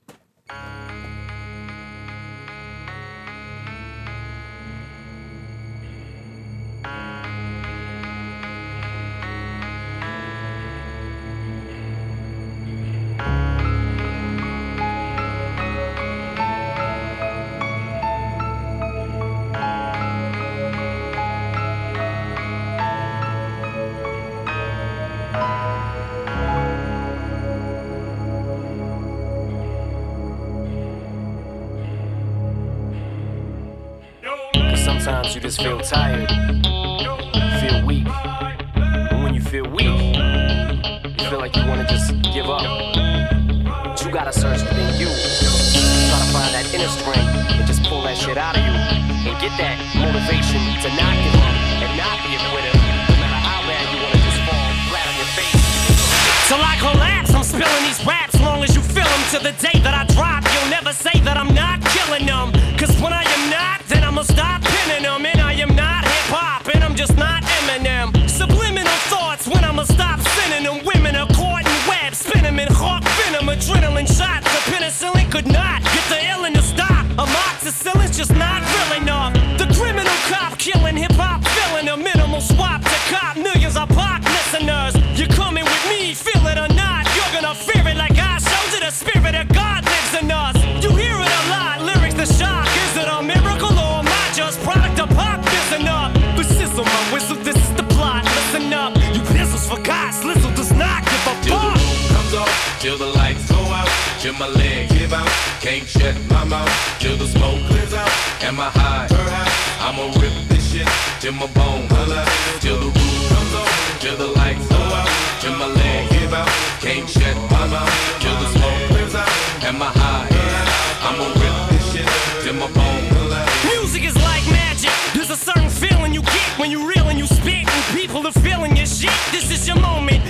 Just not real enough. The criminal cop killing hip hop, filling a minimal swap to cop millions of pop listeners. You're coming with me, feel it or not. You're gonna fear it like I showed you. The spirit of God lives in us. You hear it a lot, lyrics the shock. Is it a miracle or am I just product of pop? Listen up, but sizzle my whistle. This is the plot. Listen up, you pistols for God. Slizzle does not give a the fuck. comes off, till the lights go out, till my legs give out. Can't shut my mouth, till the smoke clears out. Am I high? I'ma rip this shit till my bone holla. Till the roof comes off, till the lights go out, till my legs give out. Can't shut my mouth, till the smoke clears out. Am I high? I'ma rip this shit till my bone holla. Music is like magic. There's a certain feeling you get when you reel and you spit, and people are feeling your shit. This is your moment,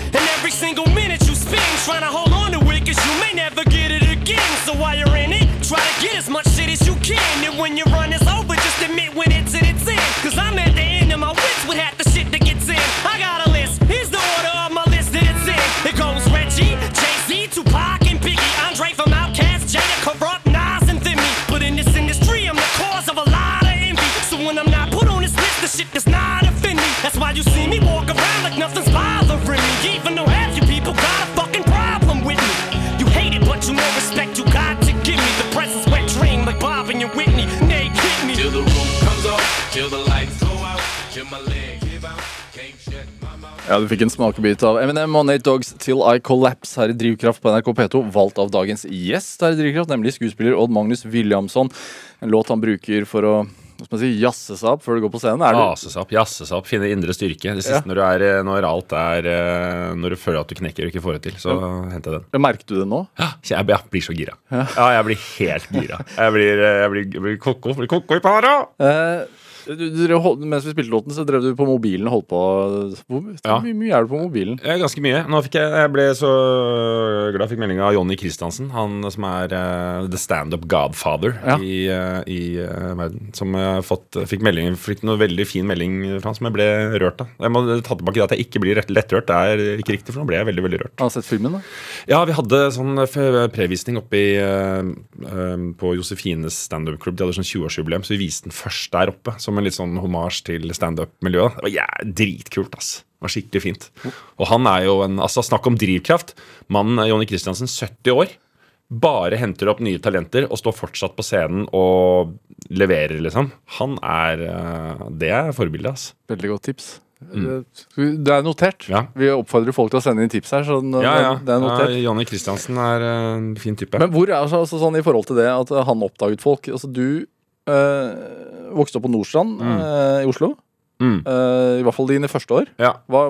Ja, Du fikk en smakebit av Eminem og Nate Dogs Till I Collapse her i Drivkraft på NRK P2. Valgt av dagens gjest her i Drivkraft, nemlig skuespiller Odd Magnus Williamson. En låt han bruker for å hva skal man si, jazze seg opp før du går på scenen. Er Ase seg opp, jazze seg opp, finne indre styrke. Det siste Ja. når, du er, eh, når alt er eh, Når du føler at du knekker og ikke får det til, så henter jeg den. Merket du det nå? Ja, jeg, blir så gira. Ja, jeg blir helt gira. Jeg blir, eh, jeg blir, jeg blir koko, blir koko i para! Eh, du, du, hold- mens vi spilte låten, så drev du på mobilen og holdt på. Hvor Ja. mye, mye er du på mobilen? Eh, Ganske mye. Nå fikk jeg, jeg ble så glad jeg fikk melding av Jonny Christiansen. Han som er uh, the standup godfather Ja. i, uh, i uh, verden. Som fått, fikk, melding, fikk noe veldig fin melding fra han som jeg ble rørt av. Jeg må ta tilbake det at jeg ikke blir rett, lettrørt. Det er ikke riktig, for nå ble jeg veldig veldig rørt. Har du sett filmen, da? Ja, vi hadde sånn previsning oppe i, på Josefines standup-klubb. De hadde sånn 20-årsjubileum, så vi viste den først der oppe. Som en litt sånn homasj til standup-miljøet. Det var ja, dritkult, ass. Det var skikkelig fint. Og han er jo en altså Snakk om drivkraft. Mannen er Jonny Christiansen, 70 år. Bare henter opp nye talenter og står fortsatt på scenen og leverer, liksom. Han er eh, Det er forbildet, ass. Veldig godt tips. Det er notert. Ja. Vi oppfordrer folk til å sende inn tips her. Så den- Ja, ja. det er notert. ja Jonny Christiansen er eh, en fin type. Men hvor er altså, altså sånn i forhold til det at han oppdaget folk Altså du eh, vokste opp på Nordstrand eh, i Oslo. Mm. Eh, I hvert fall dine første år. Ja. Hva,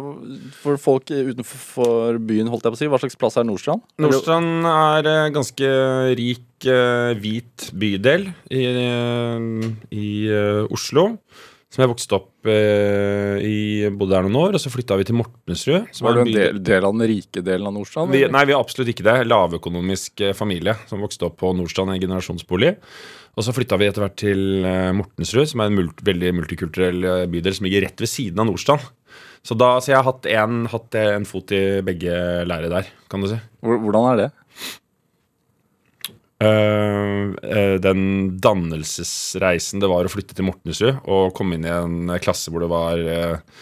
for folk utenfor byen, holdt jeg på å si, hva slags plass er Nordstrand? Nordstrand er en ganske rik eh, hvit bydel i, eh, i eh, Oslo. Som jeg vokste opp eh, i, bodde der noen år, og så flytta vi til Mortensrud. Som Var du en del, del av den rike delen av Nordstrand? Vi, nei, vi er absolutt ikke det. Lavøkonomisk eh, familie som vokste opp på Nordstrand i en generasjonsbolig. Og så flytta vi etter hvert til eh, Mortensrud, som er en mult, veldig multikulturell eh, bydel som ligger rett ved siden av Nordstrand. Så, da, så jeg har hatt en, hatt en fot i begge leirer der, kan du si. Hvordan er det? Uh, uh, den dannelsesreisen det var å flytte til Mortensrud og komme inn i en klasse hvor det var uh,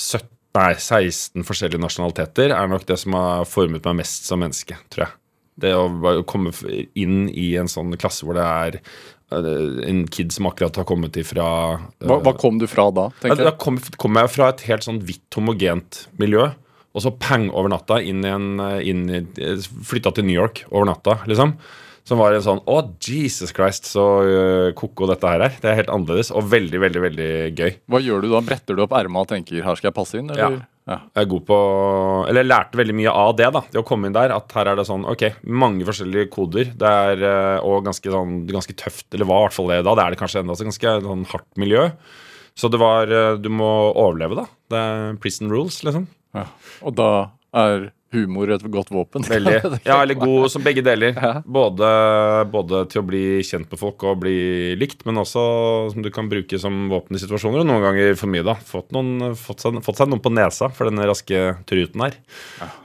17, nei, 16 forskjellige nasjonaliteter, er nok det som har formet meg mest som menneske, tror jeg. Det å komme inn i en sånn klasse hvor det er eh, en kid som akkurat har kommet ifra eh, Hva, hva kom du fra da? ja, Da kom, kom jeg fra et helt sånn hvitt, homogent miljø. Og så pang over natta inn i en inn i, Flytta til New York over natta, liksom. Som var en sånn Å, Jesus Christ, så uh, ko-ko dette her er. Det er helt annerledes og veldig, veldig veldig gøy. Hva gjør du da? Bretter du opp erma og tenker 'her skal jeg passe inn'? Eller? Ja. Jeg er god på Eller jeg lærte veldig mye av det, da. Det å komme inn der. At her er det sånn Ok, mange forskjellige koder. Det er eh, Og ganske sånn ganske tøft, eller var i hvert fall det da. Det er det kanskje ennå. så Ganske sånn hardt miljø. Så det var eh, Du må overleve, da. Det er prison rules, liksom. Ja. Og da er humor et godt våpen? [LAUGHS] Veldig. [LAUGHS] Ja, eller god som begge deler. Ja. Både, både til å bli kjent med folk og bli likt, men også som du kan bruke som våpen i situasjoner. Og noen ganger for mye, da. Fått, noen, fått, seg, fått seg noen på nesa for denne raske truten her.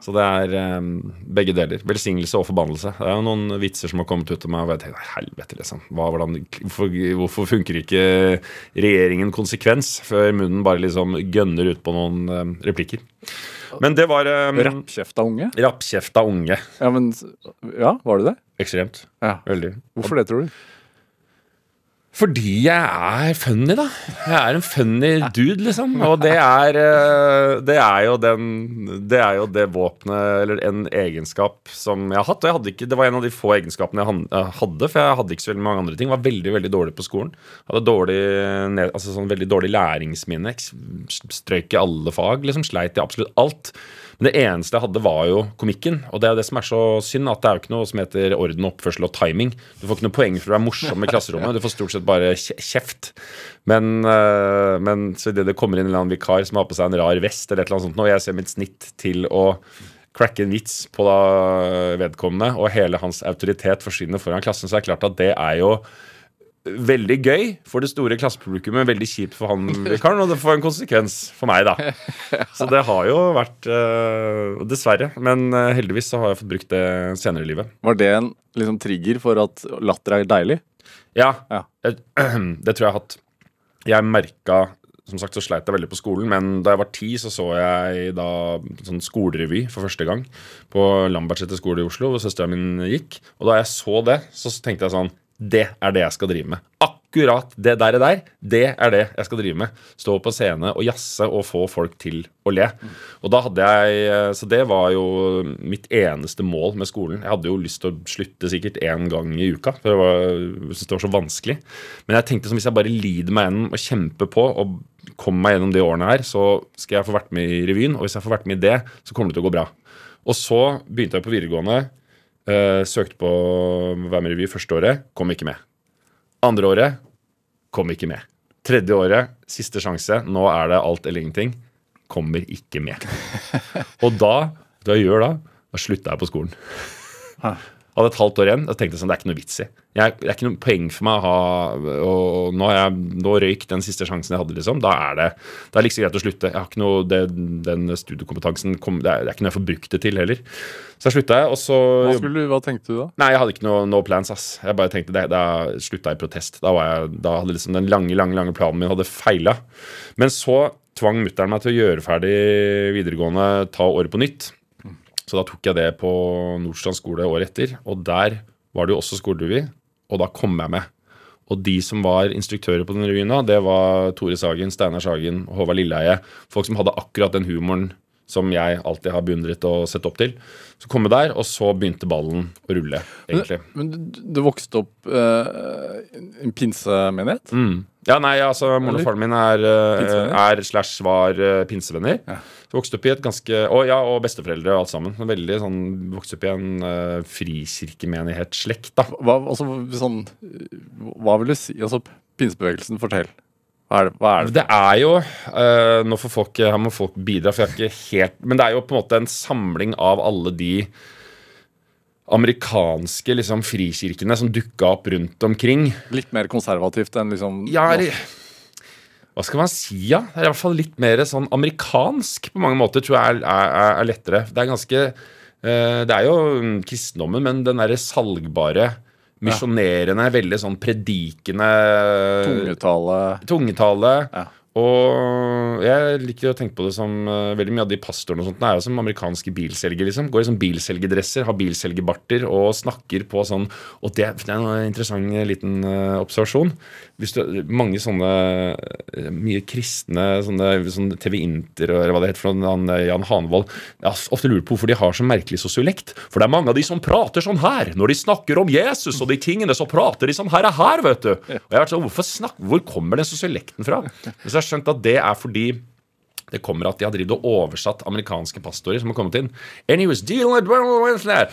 Så det er um, begge deler. Velsignelse og forbannelse. Det er jo noen vitser som har kommet ut av meg, og jeg tenker helvete, liksom. Hva, hvordan, hvorfor, hvorfor funker ikke regjeringen konsekvens før munnen bare liksom gønner ut på noen um, replikker? Men det var um, Rappkjefta unge? Rappkjefta unge. Ja, men Ja, var det det? Ekstremt. Ja. Veldig. Hvorfor det, tror du? Fordi jeg er funny, da. Jeg er en funny dude, liksom. Og det er, eh, det er jo den Det er jo det våpenet, eller en egenskap som jeg har hatt. Og jeg ikke, det var en av de få egenskapene jeg hadde, for jeg hadde ikke så veldig mange andre ting. Jeg var veldig veldig dårlig på skolen. Hadde dårlig, altså sånn veldig dårlig læringsminne. Ek- Strøyk i alle fag. liksom Sleit i absolutt alt. Men det eneste jeg hadde, var jo komikken. Og det er det som er så synd, at det er jo ikke noe som heter orden, oppførsel og timing. Du får ikke noe poeng for å være morsom i klasserommet. [LAUGHS] Du får stort sett bare kjeft. Men, øh, men så idet det kommer inn en eller annen vikar som har på seg en rar vest, eller et eller annet sånt, og jeg ser mitt snitt til å cracke en vits på vedkommende, og hele hans autoritet forsvinner foran klassen, så er det klart at det er jo veldig gøy for det store klassepublikummet, veldig kjipt for han vikaren, og det får en konsekvens for meg, da. [LAUGHS] Så det har jo vært uh, Dessverre. Men øh, heldigvis så har jeg fått brukt det senere i livet. Var det en liksom, trigger for at latter er deilig? Ja, Ja. jeg- [CLEARS THROAT] det tror jeg jeg har hatt. Jeg merka som sagt så sleit jeg veldig på skolen, men da jeg var ti, så så jeg da sånn skolerevy for første gang på Lambertseter skole i Oslo, hvor søstera min gikk. Og da jeg så det, så tenkte jeg sånn Det er det jeg skal drive med. Akkurat det der, der, det er det jeg skal drive med. Stå på scene og jazze og få folk til å le. Og da hadde jeg Så det var jo mitt eneste mål med skolen. Jeg hadde jo lyst til å slutte sikkert én gang i uka, for det var, jeg syntes det var så vanskelig. Men jeg tenkte som hvis jeg bare lider meg gjennom og kjemper på og kommer meg gjennom de årene her, så skal jeg få vært med i revyen. Og hvis jeg får vært med i det, så kommer det til å gå bra. Og så begynte jeg på videregående. Eh, søkte på Vær med revy første året. Kom ikke med. Andre året kom ikke med. Tredje året, siste sjanse. Nå er det alt eller ingenting. Kommer ikke med. [LAUGHS] Og da, da jeg gjør da, da slutta jeg på skolen. Hadde et halvt år igjen. Da tenkte jeg sånn, det er ikke noe vits i. Jeg, det er ikke noe poeng for meg å ha og Nå jeg nå røyk den siste sjansen jeg hadde, liksom. Da er det er det like så greit å slutte. Jeg har ikke noe, det, Den studiekompetansen kom, det, er, det er ikke noe jeg får brukt det til heller. Så jeg slutta, og så Hva, skulle, du- hva tenkte du da? Nei, jeg hadde ikke noe no plans, ass. Jeg bare tenkte det, Da slutta jeg i protest. Da, var jeg, da hadde liksom den lange, lange lange planen min hadde feila. Men så tvang mutter'n meg til å gjøre ferdig videregående, ta året på nytt. Så da tok jeg det på Nordstrand skole året etter. Og der var det jo også skolerevy, og da kom jeg med. Og de som var instruktører på den revyen da, det var Tore Sagen, Steinar Sagen Håvard Lilleheie. Folk som hadde akkurat den humoren som jeg alltid har beundret og sett opp til. Så kom jeg der, og så begynte ballen å rulle, egentlig. Men du, du vokste opp eh, i en pinsemenighet? Mm. Ja, nei, altså Moren og faren min er, eh, er slash var eh, pinsevenner. Så vokste opp i et ganske Og ja, og besteforeldre og alt sammen. Veldig sånn Vokste opp i en uh, frikirkemenighetsslekt, da. Hva, altså, sånn, hva vil du si? Altså, pinsebevegelsen, fortell. Hva er det? Hva er det? Det er jo uh, Nå får folk, her må folk bidra, for jeg er ikke helt Men det er jo på en måte en samling av alle de amerikanske liksom, frikirkene som dukka opp rundt omkring. Litt mer konservativt enn liksom Ja, eller Hva skal man si, ja? Det er i hvert fall litt mer sånn amerikansk på mange måter, tror jeg er, er, er lettere. Det er ganske eh, Det er jo mm, kristendommen, men den derre salgbare, misjonerende, veldig sånn predikende tungetale tungetale. Ja. Og jeg liker å tenke på det som uh, veldig mye av de pastorene og sånt er jo som amerikanske bilselgere. liksom Går i sånn bilselgerdresser, har bilselgerbarter og snakker på sånn Og det, det er en interessant liten uh, observasjon. Hvis du, mange sånne eh, mye kristne sånne, sånne TV Inter eller hva det heter eh, Jan Hanevold Jeg ofte lurer på hvorfor de har så merkelig sosiolekt. For det er mange av de som prater sånn her. Når de snakker om Jesus og de tingene, så prater de sånn her og her, vet du. Og jeg har vært sånn, hvorfor snakk, Hvor kommer den sosiolekten fra? Så har skjønt at det er fordi det kommer at de har drevet og oversatt amerikanske pastorer som har kommet inn. And he was dealing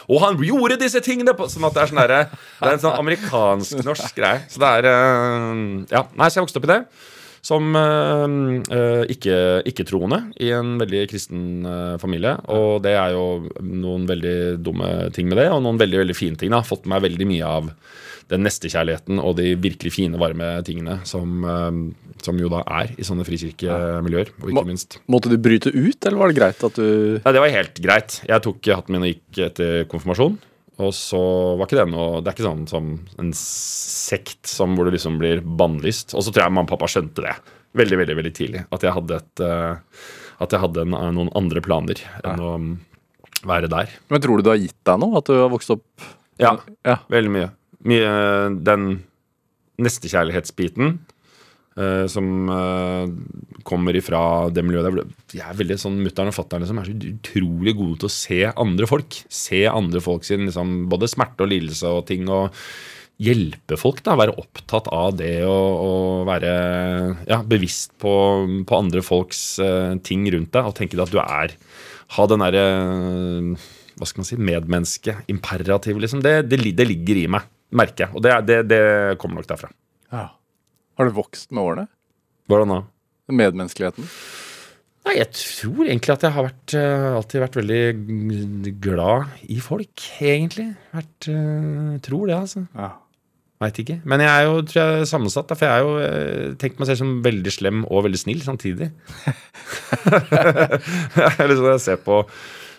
Og han gjorde disse tingene på Sånn at det er sånn der, Det er en sånn amerikansk-norsk greie. Så det er eh, Ja. Nei, så jeg vokste opp i det. Som uh, ikke-troende ikke-troende i en veldig kristen uh, familie. Og det er jo noen veldig dumme ting med det, og noen veldig veldig fine ting. da Fått meg veldig mye av den nestekjærligheten og de virkelig fine, varme tingene som, eh, som jo da er i sånne frikirkemiljøer, og ikke Må- minst. Måtte du bryte ut, eller var det greit at du Nei, det var helt greit. Jeg tok hatten min og gikk etter konfirmasjon. Og så var ikke det noe Det er ikke sånn som en sekt som hvor du liksom blir bannlyst. Og så tror jeg mamma og pappa skjønte det veldig, veldig veldig tidlig. At jeg hadde, et, eh, at jeg hadde en, noen andre planer enn å mm, være der. Men tror du du har gitt deg noe, at du har vokst opp Ja, Ja. veldig mye. Mye den nestekjærlighetsbiten uh, som uh, kommer ifra det miljøet der. Jeg er veldig sånn Mutter'n og fatter'n liksom, er så utrolig gode til å se andre folk. Se andre folk sin liksom, både smerte og lidelse og ting. og Hjelpe folk. da, Være opptatt av det og, være ja, bevisst på, på andre folks uh, ting rundt deg. Og tenke at du er Ha den derre hva si, medmenneske, imperativ, liksom. Det, det, det ligger i meg, merker jeg. Og det, er- det, det kommer nok derfra. Ja. Har du vokst med årene? Hvordan da? Medmenneskeligheten? Nei, jeg tror egentlig at jeg har vært, eh, alltid vært veldig glad i folk, egentlig. Vært, eh, tror det, altså. Ja. Veit ikke. Men jeg er jo tror jeg, er sammensatt, for jeg er jo eh, tenkt meg selv som veldig slem og veldig snill samtidig. [LAUGHS] [LAUGHS] Eller så jeg ser på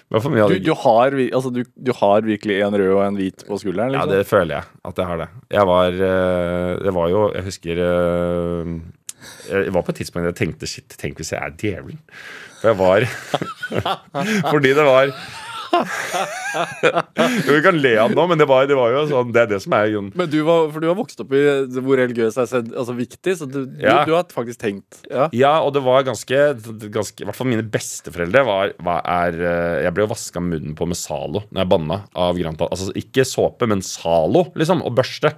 Du, du, har, altså, du, du har virkelig en rød og en hvit på skulderen? Ja, Liksom? det føler jeg at jeg har det. Jeg var, eh, det var jo Jeg husker eh, Jeg var på et tidspunkt jeg tenkte shit, tenk hvis jeg er djevelen. For jeg var [LAUGHS] Fordi det var Vi kan le av det nå, men det var, det var jo sånn Det er det som er grunnen. Men du var, for du har vokst opp i hvor religiøs er altså, viktig, så du, Ja. du, du har faktisk tenkt ja. Ja, og det var ganske, ganske I hvert fall mine besteforeldre var, var er, eh, Jeg ble jo vaska munnen på med Zalo når jeg banna av Granta. Altså ikke såpe, men Zalo, liksom. Og børste.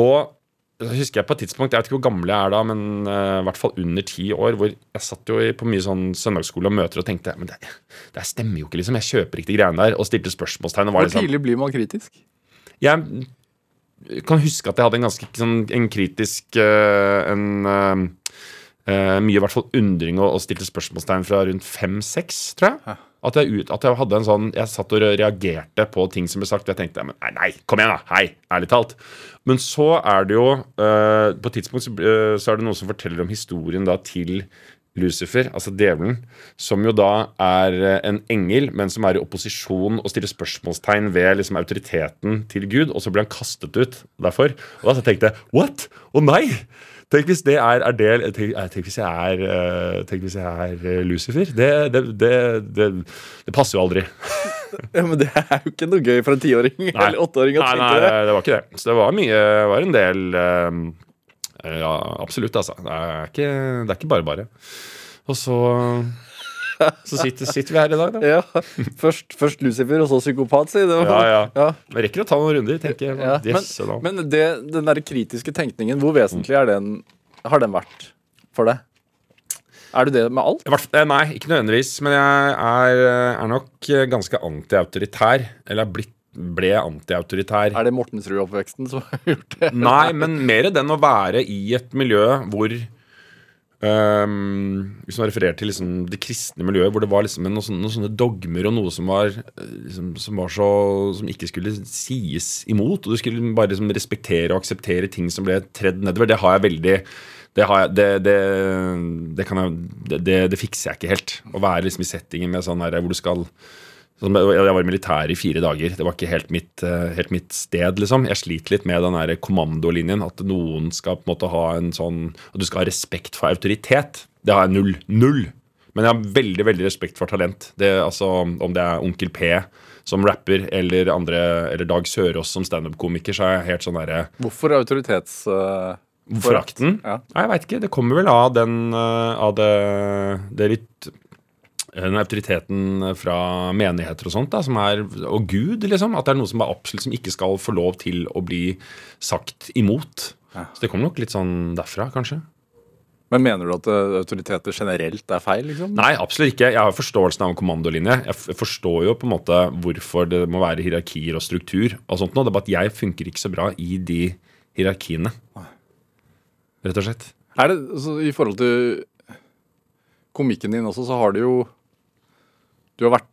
Og så husker jeg på et tidspunkt, jeg vet ikke hvor gammel jeg er da, men uh, i hvert fall under ti år, hvor jeg satt jo på mye sånn søndagsskole og møter og tenkte Men det, det stemmer jo ikke, liksom. Jeg kjøper ikke de greiene der. Og stilte spørsmålstegn. Hvor liksom, tidlig blir man kritisk? jeg kan huske at jeg hadde en ganske sånn, en kritisk uh, en, uh, Mye i hvert fall undring og, og stilte spørsmålstegn fra rundt fem-seks, tror jeg. At jeg, ut, at jeg hadde en sånn Jeg satt og reagerte på ting som ble sagt. Jeg tenkte nei, nei, kom igjen, da. Hei. Ærlig talt. Men så er det jo uh, På et tidspunkt så, uh, så er det noen som forteller om historien da til Lucifer, altså djevelen, som jo da er eh, en engel, men som er i opposisjon og stiller spørsmålstegn ved liksom autoriteten til Gud, og så blir han kastet ut derfor. Og da tenkte jeg what? Å nei! Tenk hvis det er, er del tenk, eh, tenk hvis jeg er, eh, tenk hvis jeg er eh, Lucifer. Det, det, det, det, passer jo aldri. [LAUGHS] Ja, men Det er jo ikke noe gøy for en tiåring eller åtteåring å tenke det. Nei, det var ikke det. Så det var mye var en del eh, Ja, absolutt, altså. Det er ikke, det er ikke bare bare. Og så [LAUGHS] Så sitter, sitter vi her i dag, da. Ja, først, først Lucifer, og så psykopat, si. Det Ja, ja. ja. Men rekker å ta noen runder, tenker jeg. Ja, Yes, men men det, den der kritiske tenkningen, hvor vesentlig er den, har den vært for deg? Er du det med alt? Eh, Nei, ikke nødvendigvis. Men jeg er, er nok ganske antiautoritær. Eller er blitt, ble antiautoritær. Er det Mortensrud-oppveksten som har gjort det? Nei, men mer den å være i et miljø hvor øhm, Hvis man refererer til liksom det kristne miljøet, hvor det var liksom noen, sånne, noen sånne dogmer og noe som var, eh, liksom, som var så Som ikke skulle sies imot. Og du skulle bare liksom respektere og akseptere ting som ble tredd nedover. Det har jeg veldig det, jeg, det, det, det, jeg, fikser jeg ikke helt. Å være liksom i settingen med sånn her, hvor du skal jeg var i militæret i fire dager. Det var ikke helt mitt, eh, helt mitt sted. liksom. Jeg sliter litt med den der kommandolinjen. At noen skal på en måte ha en sånn At du skal ha respekt for autoritet. Det har jeg null. Null. Men jeg har veldig veldig respekt for talent. Det, altså, Om det er Onkel P som rapper, eller, andre, eller Dag Sørås som standup-komiker, så er jeg helt sånn derre Hvorfor autoritets... eh, Forakten? Ja. Nei, jeg veit ikke. Det kommer vel av den eh, Av det, det litt den autoriteten fra menigheter og sånt, da, som er, og Gud, liksom. At det er noe som er absolutt som ikke skal få lov til å bli sagt imot. Så det kommer nok litt sånn derfra, kanskje. Men mener du at eh, autoriteter generelt er feil, liksom? Nei, absolutt ikke. Jeg har forståelsen av en kommandolinje. Jeg forstår jo på en måte hvorfor det må være hierarkier og struktur. og sånt nå. Det er bare at jeg funker ikke så bra i de hierarkiene. Rett og slett. Er det, altså, I forhold til komikken din også, så har du jo Du har vært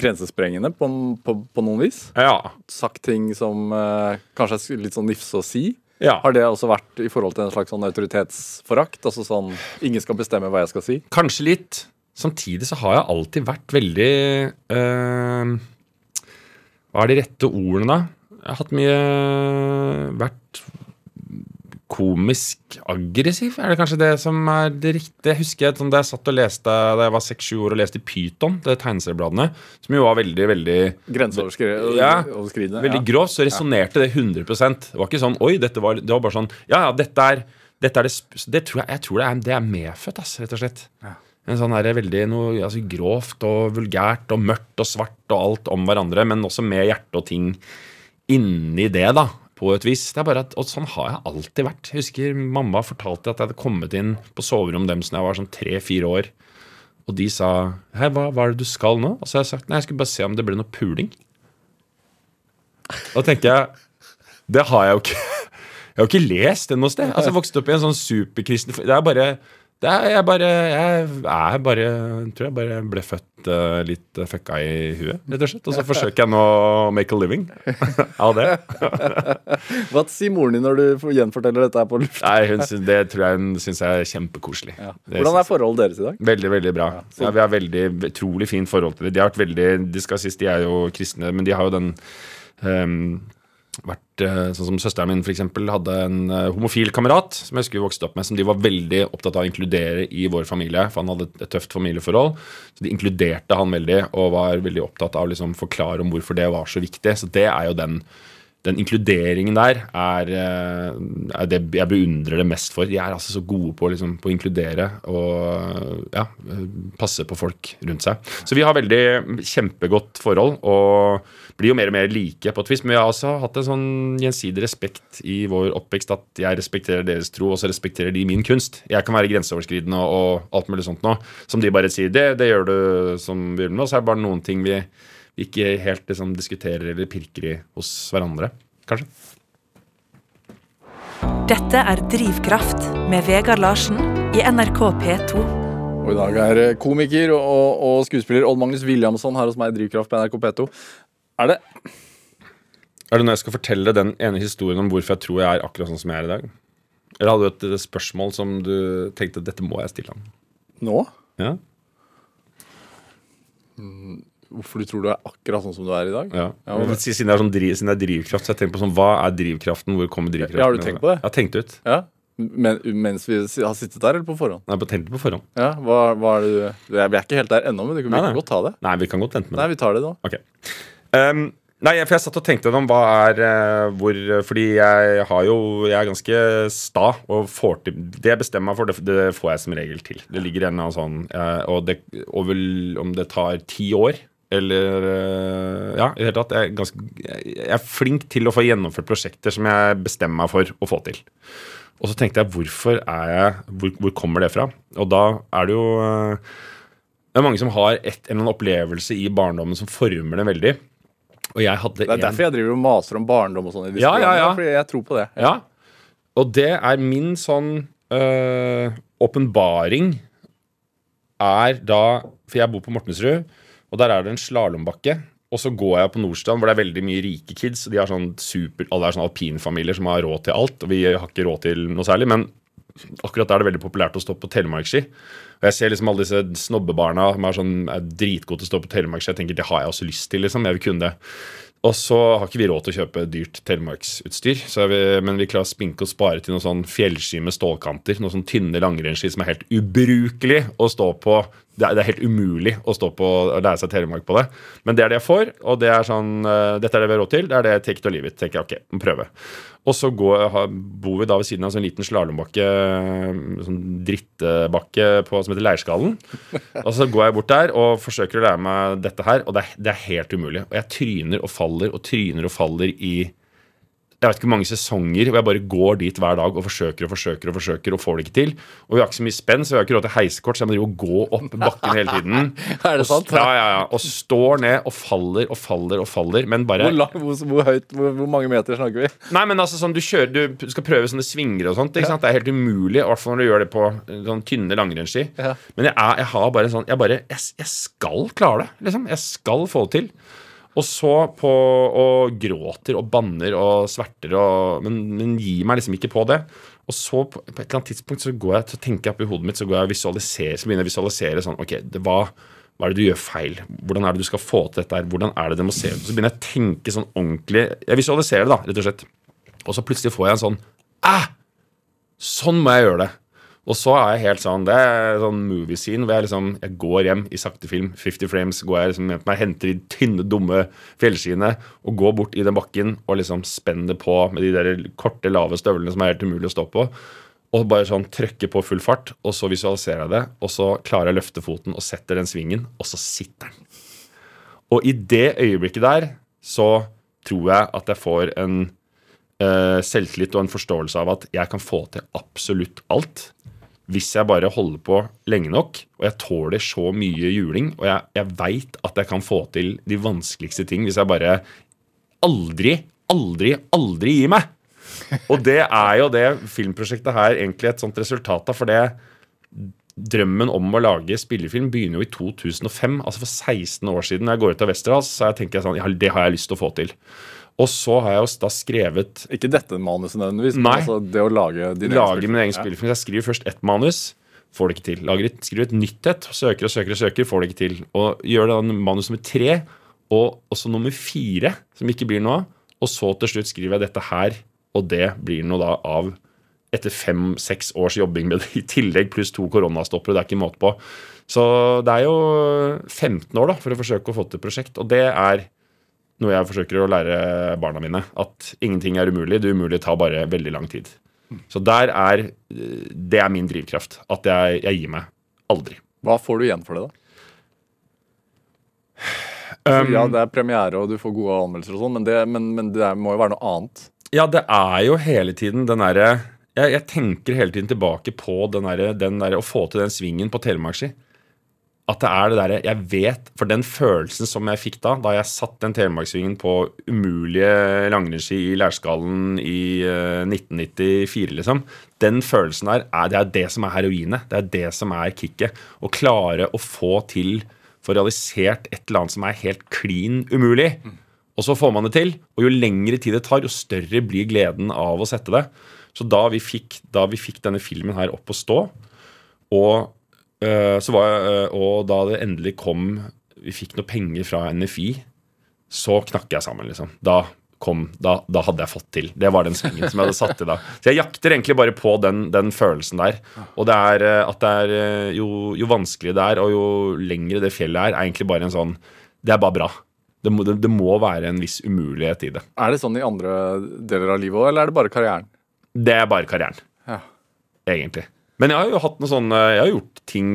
grensesprengende på, på, på noen vis. Ja. Sagt ting som eh, kanskje er litt sånn nifse å si. ja. Har det også vært i forhold til en slags sånn autoritetsforakt? Altså sånn Ingen skal bestemme hva jeg skal si? Kanskje litt. Samtidig så har jeg alltid vært veldig eh, Hva er de rette ordene, da? Jeg har hatt mye Vært komisk aggressiv, er det kanskje det som er det riktige? Jeg husker jeg, sånn, da jeg satt og leste da jeg var seks-sju år og leste Pyton, det tegneseriebladene, som jo var veldig, veldig Grenseoverskridende? Ja, Veldig ja. grovt, så resonnerte det 100 Det var ikke sånn Oi, dette var Det var bare sånn Ja, ja, dette er, dette er det det tror jeg, jeg tror det er, det er medfødt, ass, rett og slett. En sånn her, veldig noe altså, grovt og vulgært og mørkt og svart og alt om hverandre, men også med hjerte og ting inni det, da. På et vis. Det er bare at, Og sånn har jeg alltid vært. Jeg husker Mamma fortalte at jeg hadde kommet inn på soverommet deres da jeg var sånn tre-fire år. Og de sa Hei, hva, hva er det du skal nå? Og så har jeg sagt nei, jeg skulle bare se om det ble noe puling. Da tenker jeg Det har jeg jo ikke Jeg har jo ikke lest det noe sted. Altså jeg Vokste opp i en sånn superkristen Det er bare det er, jeg bare Jeg er bare tror jeg bare ble født uh, litt fucka i huet, rett og slett. Og så forsøker jeg nå å make a living [LAUGHS] av det. [LAUGHS] Hva sier moren din når du gjenforteller dette her på luft? Nei, Det tror jeg hun syns er kjempekoselig. Ja. Hvordan er forholdet deres i dag? Veldig, veldig bra. Ja, vi har veldig utrolig fint forhold til det. De har vært veldig, de skal sies, de er jo kristne, men de har jo den ehm, vært eh, Sånn som søsteren min for eksempel, hadde en eh, homofil kamerat som jeg husker vi vokste opp med, som de var veldig opptatt av å inkludere i vår familie. For han hadde et tøft familieforhold. Så de inkluderte han veldig og var veldig opptatt av å liksom, forklare om hvorfor det var så viktig. Så det er jo den den inkluderingen der er, eh, er det jeg beundrer det mest for. De er altså så gode på, liksom, på å inkludere og ja, passe på folk rundt seg. Så vi har veldig kjempegodt forhold og blir jo mer og mer like på et vis. Men vi har også hatt en sånn gjensidig respekt i vår oppvekst at jeg respekterer deres tro, og så respekterer de min kunst. Jeg kan være grenseoverskridende og, og alt mulig sånt nå, som de bare sier det, det gjør du som vi gjør med, og så er det bare noen ting vi vi ikke helt liksom, diskuterer eller pirker i hos hverandre, kanskje. Dette er Drivkraft med Vegard Larsen i NRK P2. Og i dag er eh, komiker og, og, og skuespiller Odd Magnus Williamson her hos meg i Drivkraft på NRK P2. Er det Er det når jeg skal fortelle den ene historien om hvorfor jeg tror jeg er akkurat sånn som jeg er i dag? Eller hadde du et spørsmål som du tenkte dette må jeg stille ham? nå? Ja? Hvorfor du tror du er akkurat sånn som du er i dag? ja. Ja, men- siden, det er sånn, driv, siden det er drivkraft, så jeg tenker på sånn, hva er drivkraften? Hvor kommer drivkraften? Ja, har du tenkt på det? Jeg har tenkt ut. Ja? Men, mens vi har sittet der, eller på forhånd? Nei, på tenkt på forhånd. Ja, hva, hva er det du Jeg er ikke helt der ennå, men du kan Nei, vi nei. kan godt ta det. Nei, vi kan godt vente med det. Nei, vi tar det da. Ok. Um, nei, for jeg satt og tenkte om hva er eh, hvor Fordi jeg har jo Jeg er ganske sta og får til Det jeg bestemmer meg for, det, det får jeg som regel til. Det ligger en eller sånn eh, Og det, og vel, om det tar ti år eller eh, Ja, i det hele tatt. Jeg er, ganske, jeg er flink til å få gjennomført prosjekter som jeg bestemmer meg for å få til. Og så tenkte jeg, hvorfor er jeg Hvor, hvor kommer det fra? Og da er det jo eh, Det er mange som har et, en eller annen opplevelse i barndommen som former det veldig. Og jeg hadde Det er derfor jeg driver og maser om barndom og sånn Ja, ja, ja. Fordi jeg tror på det. Ja. Og det er min sånn øh, er da For jeg bor på Mortensrud, og der er det en slalåmbakke. Og så går jeg på Nordstrand, hvor det er veldig mye rike kids. Og de har sånn super, alle er sånn alpinfamilier som har råd til alt. Og vi har ikke råd til noe særlig. Men akkurat der er det veldig populært å stå på telemarksski. Og jeg ser liksom alle disse snobbebarna som er, sånn, er dritgode til å stå på telemarksski. Jeg tenker det har jeg også lyst til, liksom. Jeg vil kunne det. Og så har ikke vi råd til å kjøpe dyrt telemarksutstyr, men vi klarer å spinke og spare til noen sånn fjellski med stålkanter. Noen sånn tynne langrennsski som er helt ubrukelig å stå på. Det er, det er helt umulig å stå på og lære seg telemark på det. Men det er det jeg får, og det er sånn, uh, dette er det vi har råd til. Det er det take it or leave it. tenker jeg, ok, prøve. Og så går, har, bor vi da ved siden av en sånn liten slalåmbakke, sånn drittbakke på, som heter Leirskallen. Og så går jeg bort der og forsøker å lære meg dette her, og det er, det er helt umulig. Og jeg tryner og faller og tryner og faller i jeg vet ikke hvor mange sesonger hvor jeg bare går dit hver dag og forsøker og forsøker og forsøker og får det ikke til. Og vi har ikke så mye spenn, så vi har ikke råd til heisekort, så jeg må drive og gå opp bakken hele tiden. [LAUGHS] Er det og, sant? Ja, ja, ja. Og står ned og faller og faller og faller, men bare Hvor, lang, hvor, hvor høyt, hvor, hvor mange meter snakker vi? Nei, men altså sånn, du, kjører, du skal prøve sånne svinger og sånt. Ikke sant? Det er helt umulig, i hvert fall når du gjør det på eh, sånn tynne langrennsski. Ja. Men jeg, er, jeg har bare en sånn Jeg bare jeg, jeg skal klare det, liksom. Jeg skal få det til. Og så på Og gråter og banner og sverter og Men, men gir meg liksom ikke på det. Og så på, på et eller annet tidspunkt så går jeg tenker jeg opp i hodet mitt Så går jeg og visualiserer Så begynner jeg å visualisere sånn Ok, det var hva er det du gjør feil? Hvordan er det du skal få til dette? her? Hvordan er det det må se ut? Så begynner jeg å tenke sånn ordentlig Jeg visualiserer det, da, rett og slett. Og så plutselig får jeg en sånn ah, Sånn må jeg gjøre det. Og så er jeg helt sånn Det er sånn movie scene hvor jeg liksom Jeg går hjem i sakte film, 50 frames, går jeg liksom hjem til meg, henter de tynne, dumme fjellskiene og går bort i den bakken og liksom spenner på med de der korte, lave støvlene som er helt umulig å stå på. Og bare sånn trykker på full fart, og så visualiserer jeg det. Og så klarer jeg å løfte foten og setter den svingen, og så sitter den. Og i det øyeblikket der så tror jeg at jeg får en uh, selvtillit og en forståelse av at jeg kan få til absolutt alt hvis jeg bare holder på lenge nok, og jeg tåler så mye juling, og jeg, jeg veit at jeg kan få til de vanskeligste ting hvis jeg bare aldri, aldri, aldri gir meg. Og det er jo det filmprosjektet her egentlig et sånt resultat av, for det drømmen om å lage spillefilm begynner jo i 2005, altså for 16 år siden. Når jeg går ut av Westerdals, så jeg tenker jeg sånn, ja, det har jeg lyst til å få til. Og så har jeg jo da skrevet Ikke dette manuset nødvendigvis, men altså det å lage din Lage min egen spillefilm. Jeg skriver først ett manus, får det ikke til. Lager et, skriver et nytt et, søker og søker og søker, får det ikke til. Og gjør da manus nummer tre, og også nummer fire, som ikke blir noe av. Og så til slutt skriver jeg dette her, og det blir noe da av etter fem-seks års jobbing med det i tillegg, pluss to koronastopper. Det er ikke måte på. Så det er jo 15 år da, for å forsøke å få til et prosjekt. Og det er noe jeg forsøker å lære barna mine. At ingenting er umulig. Det umulige tar bare veldig lang tid. Så der er Det er min drivkraft. At jeg, jeg gir meg aldri. Hva får du igjen for det, da? Um, ja, det er premiere, og du får gode anmeldelser og sånn, men, det, men, men det må jo være noe annet. Ja, det er jo hele tiden den derre jeg, jeg tenker hele tiden tilbake på den den derre- å få til den svingen på telemarkski. At det er det derre Jeg vet For den følelsen som jeg fikk da, da jeg satt den telemarksvingen på umulige langrennsski i Lærskallen i eh, 1994, liksom. Den følelsen der, er, det er det som er heroinet. Det er det som er kicket. Å klare å få til få realisert et eller annet som er helt klin umulig. Og så får man det til, og jo lengre tid det tar, jo større blir gleden av å sette det. Så da vi fikk, da vi fikk denne filmen her opp å stå, og, eh, jeg, eh, og da det endelig kom Vi fikk noe penger fra NFI, så knakk jeg sammen, liksom. Da kom, da, da hadde jeg fått til. Det var den svingen som jeg hadde satt i da. [LAUGHS] Så jeg jakter egentlig bare på den, den følelsen der. Og det er eh, at det er eh, jo, jo vanskeligere det er, og jo lengre det fjellet er, er egentlig bare en sånn Det er bare bra. Det må, det, det må være en viss umulighet i det. Er det sånn i andre deler av livet òg, eller er det bare karrieren? Det er bare karrieren, Ja. egentlig. Men jeg har jo hatt noe sånn Jeg har gjort ting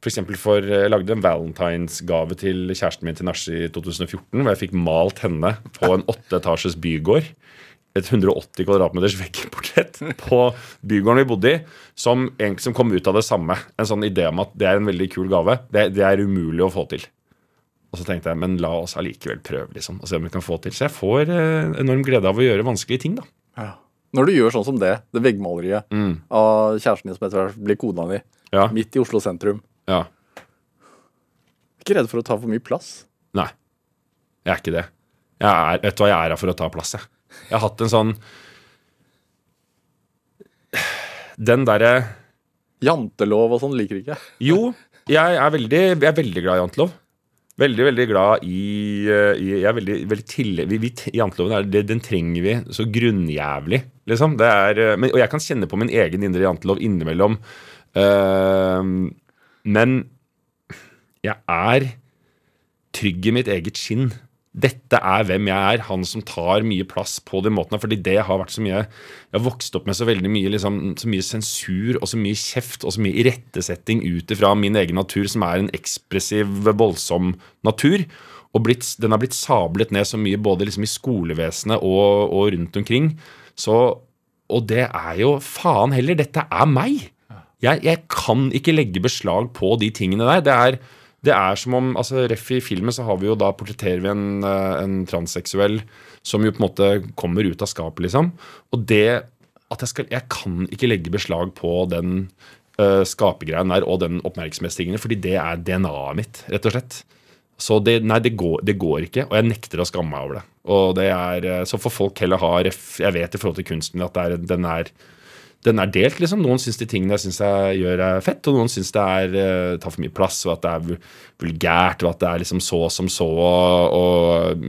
for eksempel for Jeg lagde en valentinsgave til kjæresten min til nach i 2014, hvor jeg fikk malt henne på en åtteetasjes bygård. Et 180 kvadratmeters veggportrett på bygården vi bodde i, som, som kom ut av det samme. En sånn idé om at det er en veldig kul gave. Det, det er umulig å få til. Og så tenkte jeg, men la oss allikevel prøve, liksom, og se om vi kan få til. Så jeg får eh, enorm glede av å gjøre vanskelige ting, da. Når du gjør sånn som det, det veggmaleriet av kjæresten din som etter hvert blir kona di, Ja. midt i Oslo sentrum ja. Ikke redd for å ta for mye plass? Nei. Jeg er ikke det. Jeg er, vet du hva jeg er her for å ta plass, jeg. Jeg har hatt en sånn Den derre Jantelov og sånn liker ikke jeg. Jo, jeg er veldig, jeg er veldig glad i jantelov. Veldig, veldig glad i, eh, i veldig, veldig til, vi, vi, Janteloven er, det, den trenger vi så grunnjævlig, liksom. Det er, eh, men, og jeg kan kjenne på min egen indre jantelov innimellom. Uh, men jeg er trygg i mitt eget skinn. Dette er hvem jeg er, han som tar mye plass på den måten. Fordi det har vært så mye Jeg har vokst opp med så veldig mye liksom, Så mye sensur og så mye kjeft og så mye irettesetting ut ifra min egen natur, som er en ekspressiv, voldsom natur. Og blitt, den har blitt sablet ned så mye både liksom i skolevesenet og, og rundt omkring. Så, og det er jo faen heller, dette er meg. Jeg, jeg kan ikke legge beslag på de tingene der. Det er, det er som om altså Ref i filmen så har vi jo da portretterer vi en, eh, en transseksuell som jo på en måte kommer ut av skapet, liksom. Og det at jeg skal Jeg kan ikke legge beslag på den uh, skapegreien der og den oppmerksomhetstingen, fordi det er DNA-et mitt, rett og slett. Så det, nei, det går, det går ikke, og jeg nekter å skamme meg over det. Og det er, eh, Så får folk heller ha ref, Jeg vet i forhold til kunsten at det er, den, er, den er delt, liksom. Noen syns de tingene jeg syns jeg gjør, er fett, og noen syns det er, uh, tar for mye plass, og at det er vulgært, og at det er liksom så som så, og,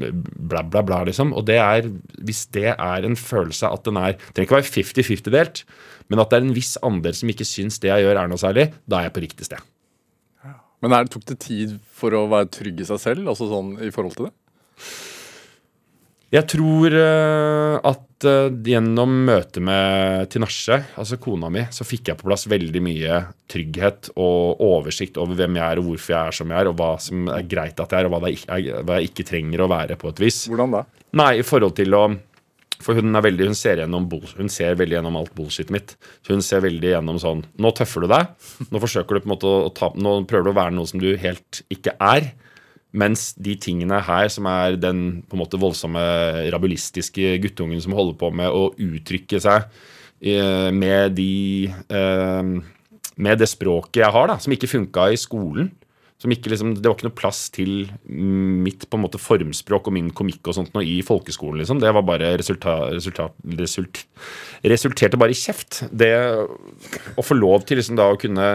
bla, bla, bla, liksom. Og det er Hvis det er en følelse at den er Det trenger ikke være 50-50 delt, men at det er en viss andel som ikke syns det jeg gjør, er noe særlig, da er jeg på riktig sted. Men er, tok det tid for å være trygg i seg selv, altså sånn i forhold til det? Jeg tror eh, at eh, gjennom møtet med Tinashe, altså kona mi, så fikk jeg på plass veldig mye trygghet og oversikt over hvem jeg er, og hvorfor jeg er som jeg er, og hva som er greit at jeg er, og hva, er, hva jeg ikke trenger å være, på et vis. Hvordan da? Nei, i forhold til å For hun er veldig Hun ser, gjennom, hun ser veldig gjennom alt bullshit mitt. Hun ser veldig gjennom sånn Nå tøffer du deg. Nå du på en måte å ta Nå prøver du å være noe som du helt ikke er. Mens de tingene her, som er den på en måte voldsomme rabulistiske guttungen som holder på med å uttrykke seg eh, med de eh, Med det språket jeg har, da, som ikke funka i skolen. Som ikke liksom, det var ikke noe plass til mitt på en måte formspråk og min komikk og sånt noe i folkeskolen. liksom. Det var bare resultat, resultat, result, resulterte bare i kjeft. Det å få lov til liksom da å kunne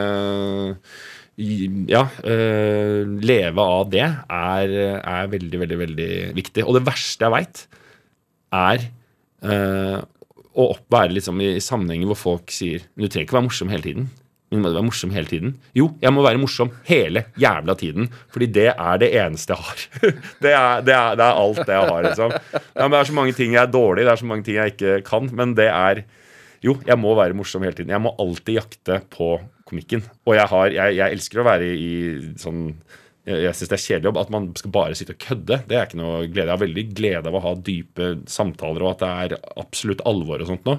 ja, øh, leve av det er, er veldig, veldig veldig viktig. Og det verste jeg veit, er øh, å være liksom i, i sammenhenger hvor folk sier du trenger ikke være morsom hele tiden. Men må du være morsom hele tiden? Jo, jeg må være morsom hele jævla tiden. Fordi det er det eneste jeg har. [LAUGHS] det, er, det, er, det er alt det jeg har, liksom. Ja, det er så mange ting jeg er dårlig det er så mange ting jeg ikke kan. Men det er Jo, jeg må være morsom hele tiden. Jeg må alltid jakte på komikken. Og jeg, har, jeg, jeg elsker å være i sånn jeg, syns det er kjedelig jobb. At man skal bare sitte og kødde, det er ikke noe glede. Jeg har veldig glede av å ha dype samtaler, og at det er absolutt alvor og sånt nå.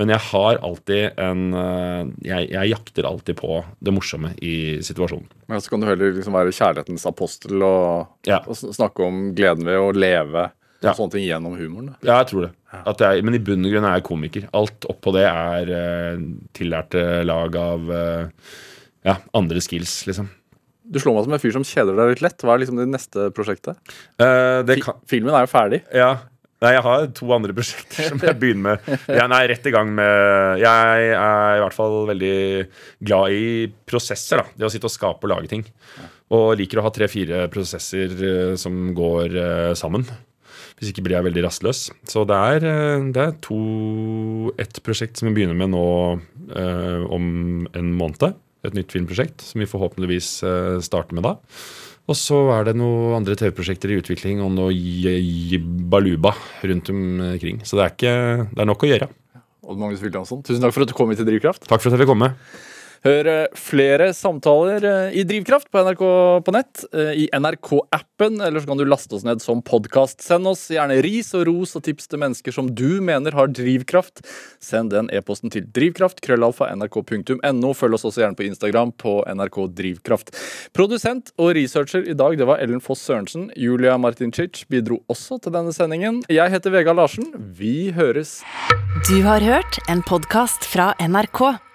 Men jeg har alltid en øh, jeg, jeg jakter alltid på det morsomme i situasjonen. Men så kan du heller liksom være kjærlighetens apostel og, Ja. og snakke om gleden ved å leve Ja. sånne ting gjennom humoren. Da. Ja, jeg tror det. At jeg, men i bunn og grunn er jeg komiker. Alt oppå det er uh, tillærte lag av uh, ja, andre skills, liksom. Du slår meg som en fyr som kjeder deg litt lett. Hva er liksom det neste prosjektet? Uh, det kan, Filmen er jo ferdig. Ja. Nei, jeg har to andre prosjekter som jeg begynner med. [LAUGHS] Jeg er rett i gang med Jeg er i hvert fall veldig glad i prosesser. da Det å sitte og skape og lage ting. Og liker å ha tre-fire prosesser som går sammen. Hvis ikke blir jeg veldig rastløs. Så det er, eh, det er to ett prosjekt som vi begynner med nå eh, om en måned. Et nytt filmprosjekt som vi forhåpentligvis eh, starter med da. Og så er det noen andre TV-prosjekter i utvikling og noe jibbaluba rundt omkring. Så det er, ikke, det er nok å gjøre. Odd Magnus Williamson, tusen takk for at du kom hit til Drivkraft. Takk for at jeg fikk komme. Hør flere samtaler eh, i Drivkraft på NRK på nett, eh, i NRK-appen, eller så kan du laste oss ned som podkast. Send oss gjerne ris og ros og tips til mennesker som du mener har drivkraft. Send den e-posten til drivkraft, krøllalfa, nrk.no. Følg oss også gjerne på Instagram på NRK Drivkraft. Produsent og researcher i dag, det var Ellen Foss Sørensen. Julia Martincic bidro også til denne sendingen. Jeg heter Vegard Larsen. Vi høres. Du har hørt en podkast fra NRK.